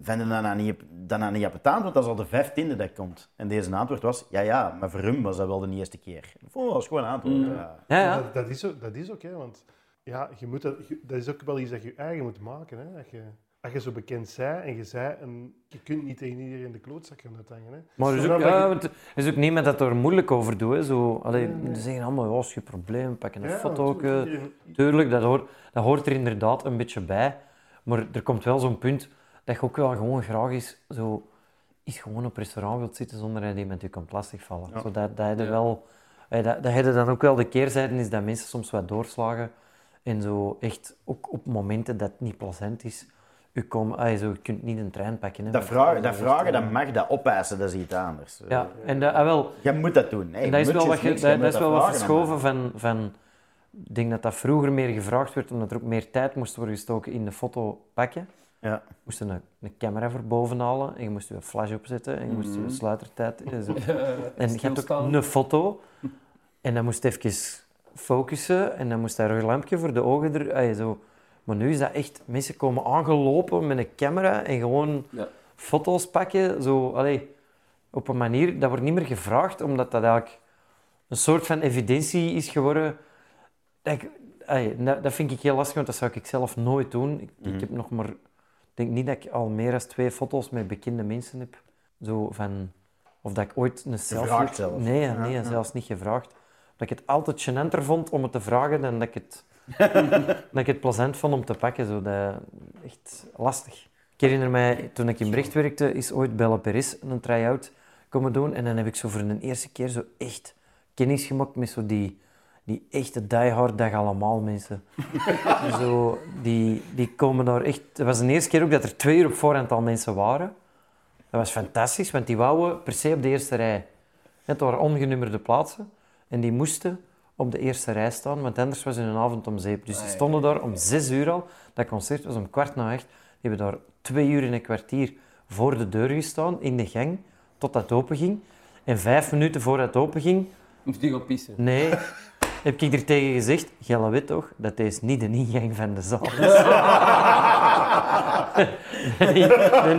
Vinden dat nou niet, dat nou niet appetant, want dat is al de vijftiende dat komt. En deze antwoord was, ja, ja, maar voor hem was dat wel de eerste keer. Oh, dat was gewoon een antwoord. Ja. Ja, ja. Dat, dat is ook, dat is ook hè, want ja, je moet dat, je- dat is ook wel iets dat je eigen moet maken. Hè. Dat je, als je zo bekend zij en je zei, en je kunt niet tegen iedereen de klootzak gaan uithangen. Hè. Maar er is, ook, ja, je- want er is ook niemand dat er moeilijk over doet. Hè. Zo, allee, Nee, nee. Ze zeggen allemaal, ja, is geen probleem, pak een Ja, foto. iedereen- Tuurlijk, dat hoort, dat hoort er inderdaad een beetje bij. Maar er komt wel zo'n punt dat je ook wel gewoon graag is, zo, is gewoon op restaurant wilt zitten zonder dat iemand je kan lastigvallen. Ja. Zo dat, dat, je Ja. wel, eh, dat, dat je dan ook wel de keerzijde is dat mensen soms wat doorslagen. En zo echt, ook op momenten dat het niet plezant is, u komen, ah, zo, je kunt niet een trein pakken. Hè, Dat, vragen, dat vragen, dat eh, mag, dat opeisen, dat is iets anders. Ja, en dat, ah, wel, Je moet dat doen. En dat is wel wat, niks, dat, je is wel wat verschoven van, van... Ik denk dat dat vroeger meer gevraagd werd, omdat er ook meer tijd moest worden gestoken in de foto pakken. Ja. Je moest een, een camera voor boven halen en je moest je flash opzetten en je moest je sluitertijd... en zo. En je hebt ook een foto en dan moest je even focussen en dan moest daar een lampje voor de ogen er... zo. Maar nu is dat echt... Mensen komen aangelopen met een camera en gewoon Ja. foto's pakken. Zo, allee, op een manier... Dat wordt niet meer gevraagd, omdat dat eigenlijk een soort van evidentie is geworden. Dat, ik, vind ik heel lastig, want dat zou ik zelf nooit doen. Ik, ik heb nog maar... Ik denk niet dat ik al meer dan twee foto's met bekende mensen heb. Zo van... Of dat ik ooit een selfie... Gevraagd zelf. Nee, Ja, nee ja. zelfs niet gevraagd. Dat ik het altijd gênanter vond om het te vragen dan dat ik het, dat ik het plezant vond om te pakken. Zo, dat, echt lastig. Ik herinner mij, toen ik in Brecht werkte, is ooit Belle Perez een try-out komen doen. En dan heb ik zo voor de eerste keer zo echt kennis gemaakt met zo die, die echte diehard dag allemaal mensen. zo, die, die komen daar echt... Het was de eerste keer ook dat er twee uur op voorhand al mensen waren. Dat was fantastisch, want die wouden per se op de eerste rij. Het waren ongenummerde plaatsen en die moesten op de eerste rij staan, want anders was hun avond om zeep. Dus die stonden daar om zes uur al. Dat concert was om kwart na echt. Die hebben daar twee uur en een kwartier voor de deur gestaan, in de gang, totdat het open ging. En vijf minuten voordat het open ging, Moest die gaan pissen. nee, heb ik er tegen gezegd, Jelle weet toch, dat deze niet de ingang van de zaal is.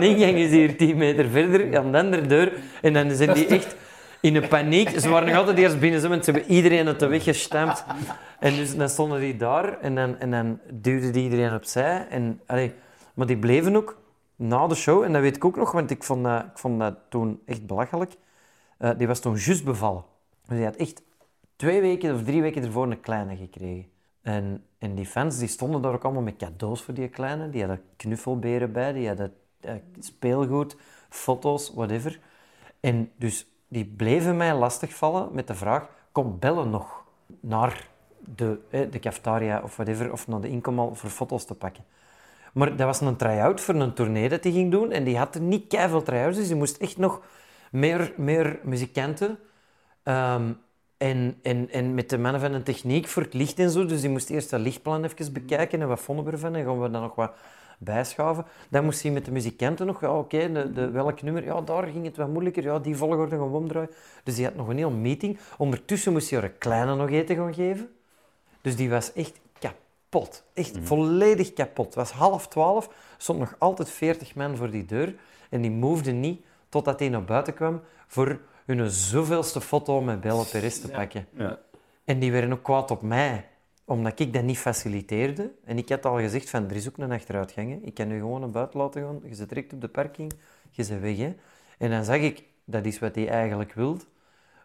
de ingang is hier 10 meter verder, aan de andere deur. En dan zijn die echt in een paniek. Ze waren nog altijd eerst binnen, want ze hebben iedereen uit de weg gestampt. En dus dan stonden die daar en dan, en dan duwde die iedereen opzij. En, allee, maar die bleven ook na de show, en dat weet ik ook nog, want ik vond dat, ik vond dat toen echt belachelijk. Eh, die was toen juist bevallen. Dus die had echt twee weken of drie weken ervoor een kleine gekregen. En, en die fans die stonden daar ook allemaal met cadeaus voor die kleine. Die hadden knuffelberen bij, die hadden eh, speelgoed, foto's, whatever. En dus die bleven mij lastigvallen met de vraag, kom bellen nog naar de, eh, de cafetaria of whatever, of naar de inkomal voor foto's te pakken. Maar dat was een try-out voor een tournee dat hij ging doen. En die had er niet keiveel try-outs, dus die moest echt nog meer, meer muzikanten. Ehm, en, en, en met de mannen van een techniek voor het licht en zo. Dus die moest eerst dat lichtplan even bekijken. En wat vonden we ervan? En gaan we dan nog wat bijschaven. Dan moest hij met de muzikanten nog... Ja, oké, de, de, welk nummer? Ja, daar ging het wat moeilijker. Ja, die volgorde gaan we omdraaien. Dus die had nog een heel meeting. Ondertussen moest hij haar een kleine nog eten gaan geven. Dus die was echt kapot. Echt volledig kapot. Het was half twaalf. Stond nog altijd veertig man voor die deur. En die movede niet totdat hij naar buiten kwam voor hun zoveelste foto met Belle Perez te pakken. Ja. En die werden ook kwaad op mij, omdat ik dat niet faciliteerde. En ik had al gezegd van, er is ook een achteruitgang. hè. Ik kan nu gewoon naar buiten laten gaan. Je zit direct op de parking. Je bent weg. Hè. En dan zag ik, dat is wat hij eigenlijk wilde.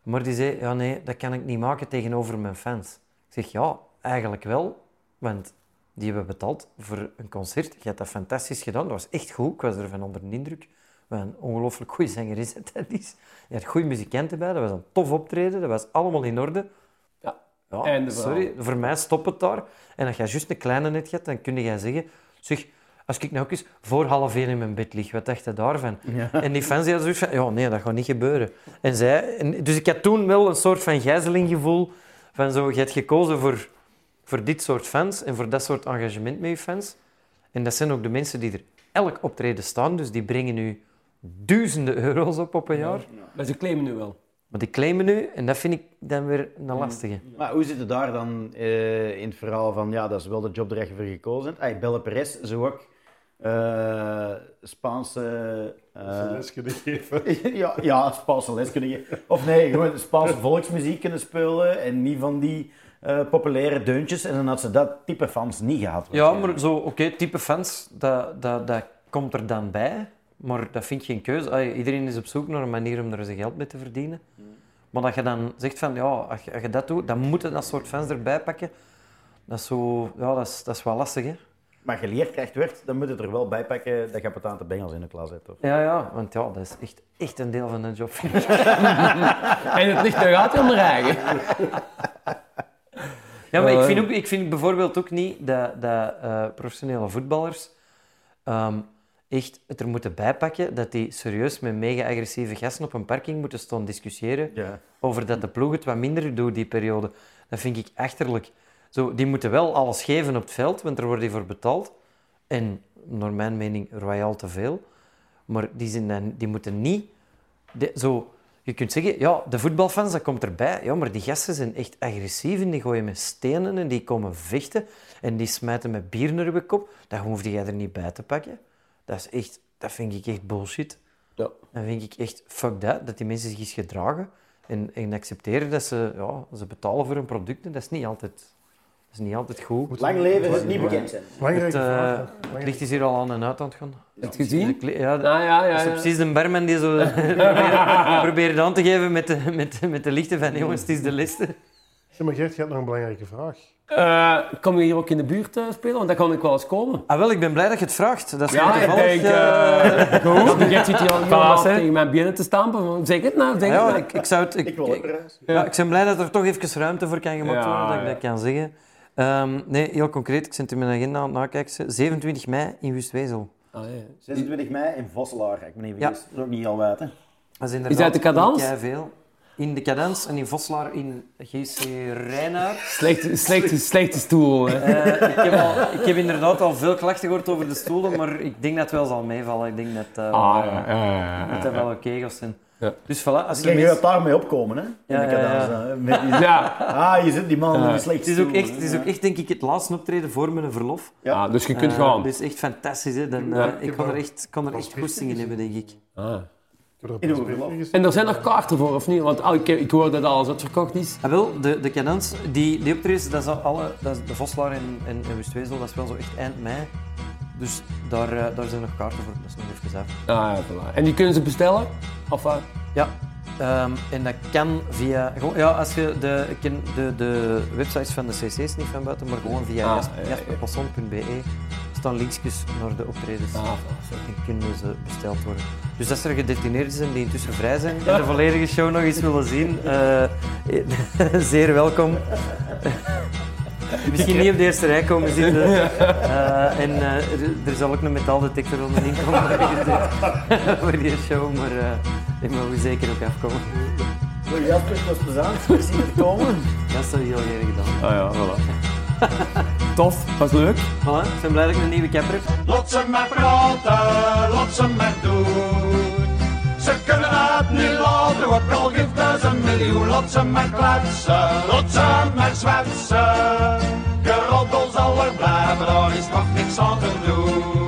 Maar die zei, ja nee, dat kan ik niet maken tegenover mijn fans. Ik zeg, ja, eigenlijk wel. Want die hebben betaald voor een concert. Je hebt dat fantastisch gedaan. Dat was echt goed. Ik was ervan onder de indruk. Wat een ongelooflijk goede zanger is het, dat is. Je had goede muzikanten bij. Dat was een tof optreden. Dat was allemaal in orde. Ja. Sorry, voor mij stopt het daar. En als je juist een kleine net hebt, dan kun je zeggen... Zeg, als ik nou ook eens voor half één in mijn bed lig, wat dacht je daarvan? En die fans hadden zoiets van, ja, nee, dat gaat niet gebeuren. En zij, en, dus ik had toen wel een soort van gijzelinggevoel van zo, je hebt gekozen voor, voor dit soort fans en voor dat soort engagement met je fans. En dat zijn ook de mensen die er elk optreden staan, dus die brengen nu duizenden euro's op op een jaar. Maar ze claimen nu wel. Maar die claimen nu, en dat vind ik dan weer een lastige. Maar hoe zit het daar dan eh, in het verhaal van, ja, dat is wel de job waar je voor gekozen hebt? Ay, Belle Perez zou ook eh, Spaanse... eh, les kunnen geven. ja, ja, Spaanse les kunnen geven. Of nee, gewoon Spaanse volksmuziek kunnen spelen en niet van die eh, populaire deuntjes. En dan had ze dat type fans niet gehad. Ja, maar zo, oké, type fans, dat, dat, dat komt er dan bij. Maar dat vind je geen keuze. Allee, iedereen is op zoek naar een manier om er zijn geld mee te verdienen. Maar dat je dan zegt van, ja, als je, als je dat doet, dan moeten dat soort fans erbij pakken. Dat is, zo, ja, dat is, dat is wel lastig, hè. Maar geleerd krijgt werd, dan moet je er wel bij pakken dat je patante bengels in de klas hebt. Of? Ja, ja, want ja, dat is echt, echt een deel van de job. En het ligt altijd om eigen. Ja, maar ik vind, ook, ik vind bijvoorbeeld ook niet dat, dat eh, professionele voetballers ehm, echt het er moeten bijpakken dat die serieus met mega-agressieve gasten op een parking moeten staan discussiëren Ja. over dat de ploeg het wat minder doet die periode. Dat vind ik achterlijk. Zo, die moeten wel alles geven op het veld, want er wordt die voor betaald. En naar mijn mening royaal te veel. Maar die, zijn dan, die moeten niet... de- zo, je kunt zeggen, ja, de voetbalfans, dat komt erbij. Ja, maar die gasten zijn echt agressief en die gooien met stenen en die komen vechten. En die smijten met bier naar je kop. Dat hoefde jij er niet bij te pakken. Dat, is echt, dat vind ik echt bullshit. Ja. Dan vind ik echt, fuck dat, dat die mensen zich eens gedragen en, en accepteren dat ze, ja, ze betalen voor hun producten. Dat is niet altijd, dat is niet altijd goed. Lang leven is niet bekend zijn. Het, eh, hè. het licht is hier al aan en uit aan het gaan. Heb je het gezien? Ja, Ah, ja, ja, dat is ja. precies de barman die zo probeert, probeert aan te geven met de, met, met de lichten van jongens, het is de liste. Ja, maar Gert, je had nog een belangrijke vraag. Eh, kom je hier ook in de buurt eh, spelen? Want dan kan ik wel eens komen. Ah, wel, ik ben blij dat je het vraagt. Dat is Ja, wel ik denk... eh, goed. Jij zit hier al Paas, tegen mijn binnen te stampen. Zeg het nou, zeg het nou. ik, ik zou het... Ik, wil ja, ik ben blij dat er toch even ruimte voor kan gemaakt Ja, worden, dat ik ja. dat kan zeggen. Ehm, nee, heel concreet, ik zit in mijn agenda aan het nakijken. 27 mei in Wustwezel. Ah, ja. 26 mei in Vosselaar, ik ben even Ja. Dat ook niet al. Dat is, Is uit de cadans? veel. In de cadans en in Voslaar in GC Rijnaar. Slechte, slechte, slechte stoel. Hè. Eh, ik, heb al, ik heb inderdaad al veel klachten gehoord over de stoelen, maar ik denk dat het wel zal meevallen. Ik denk dat, eh, Ah, ja, ja, ja, dat ja. wel oké gaat zijn. Ja. Dus voilà, als Dus er je gaat mensen... daarmee opkomen, hè. In Ja, de ja, ja. cadans, hè. Met die- Ja, Ah, je zit die man Ja. in een slecht Het is, ook echt, het is ook echt, denk ik, het laatste optreden voor mijn verlof. Ah, dus je kunt Eh, gaan. Dit is echt fantastisch. Hè. Dan, Ja. eh, ik kan er echt, kan er echt goesting in hebben, denk ik. Ah. In. En er zijn nog kaarten voor, of niet? Want ik, ik hoor dat alles uitverkocht is. Ah, wel, de, de cadans, die, die optredens, dat is alle, dat is de Voslaar en, en, en Wustwezel, dat is wel zo echt eind mei. Dus daar, eh, daar zijn nog kaarten voor, dat is nog even af. Ah, ja, voilà. En die kunnen ze bestellen? Of? Ja, ehm, en dat kan via... Gewoon, ja, als je de, ik ken de, de websites van de cc's niet van buiten, maar gewoon via Ah, ja, ja, ja. jasperpasson.be staan linkjes naar de optredens. Ah. En kunnen ze besteld worden. Dus als er gedetineerden zijn die intussen vrij zijn en de volledige show nog eens willen zien, eh, zeer welkom. Misschien niet op de eerste rij komen zitten. Eh, en eh, er, er zal ook een metaaldetector onderin komen voor die show, maar eh ik mag u zeker ook afkomen. Zo, Jasper, het was plezant. Merci voor het komen. Dat is heel graag gedaan. Ah ja, voilà. Tof, was leuk. Voilà, ik ben blij dat ik een nieuwe capper heb. Laat ze maar praten, laat ze maar doen. Ze kunnen het niet laten, ook al geeft het een miljoen. Laat ze maar kletsen, laat ze maar zwetsen. Geroddel zal er blijven, daar is nog niks aan te doen.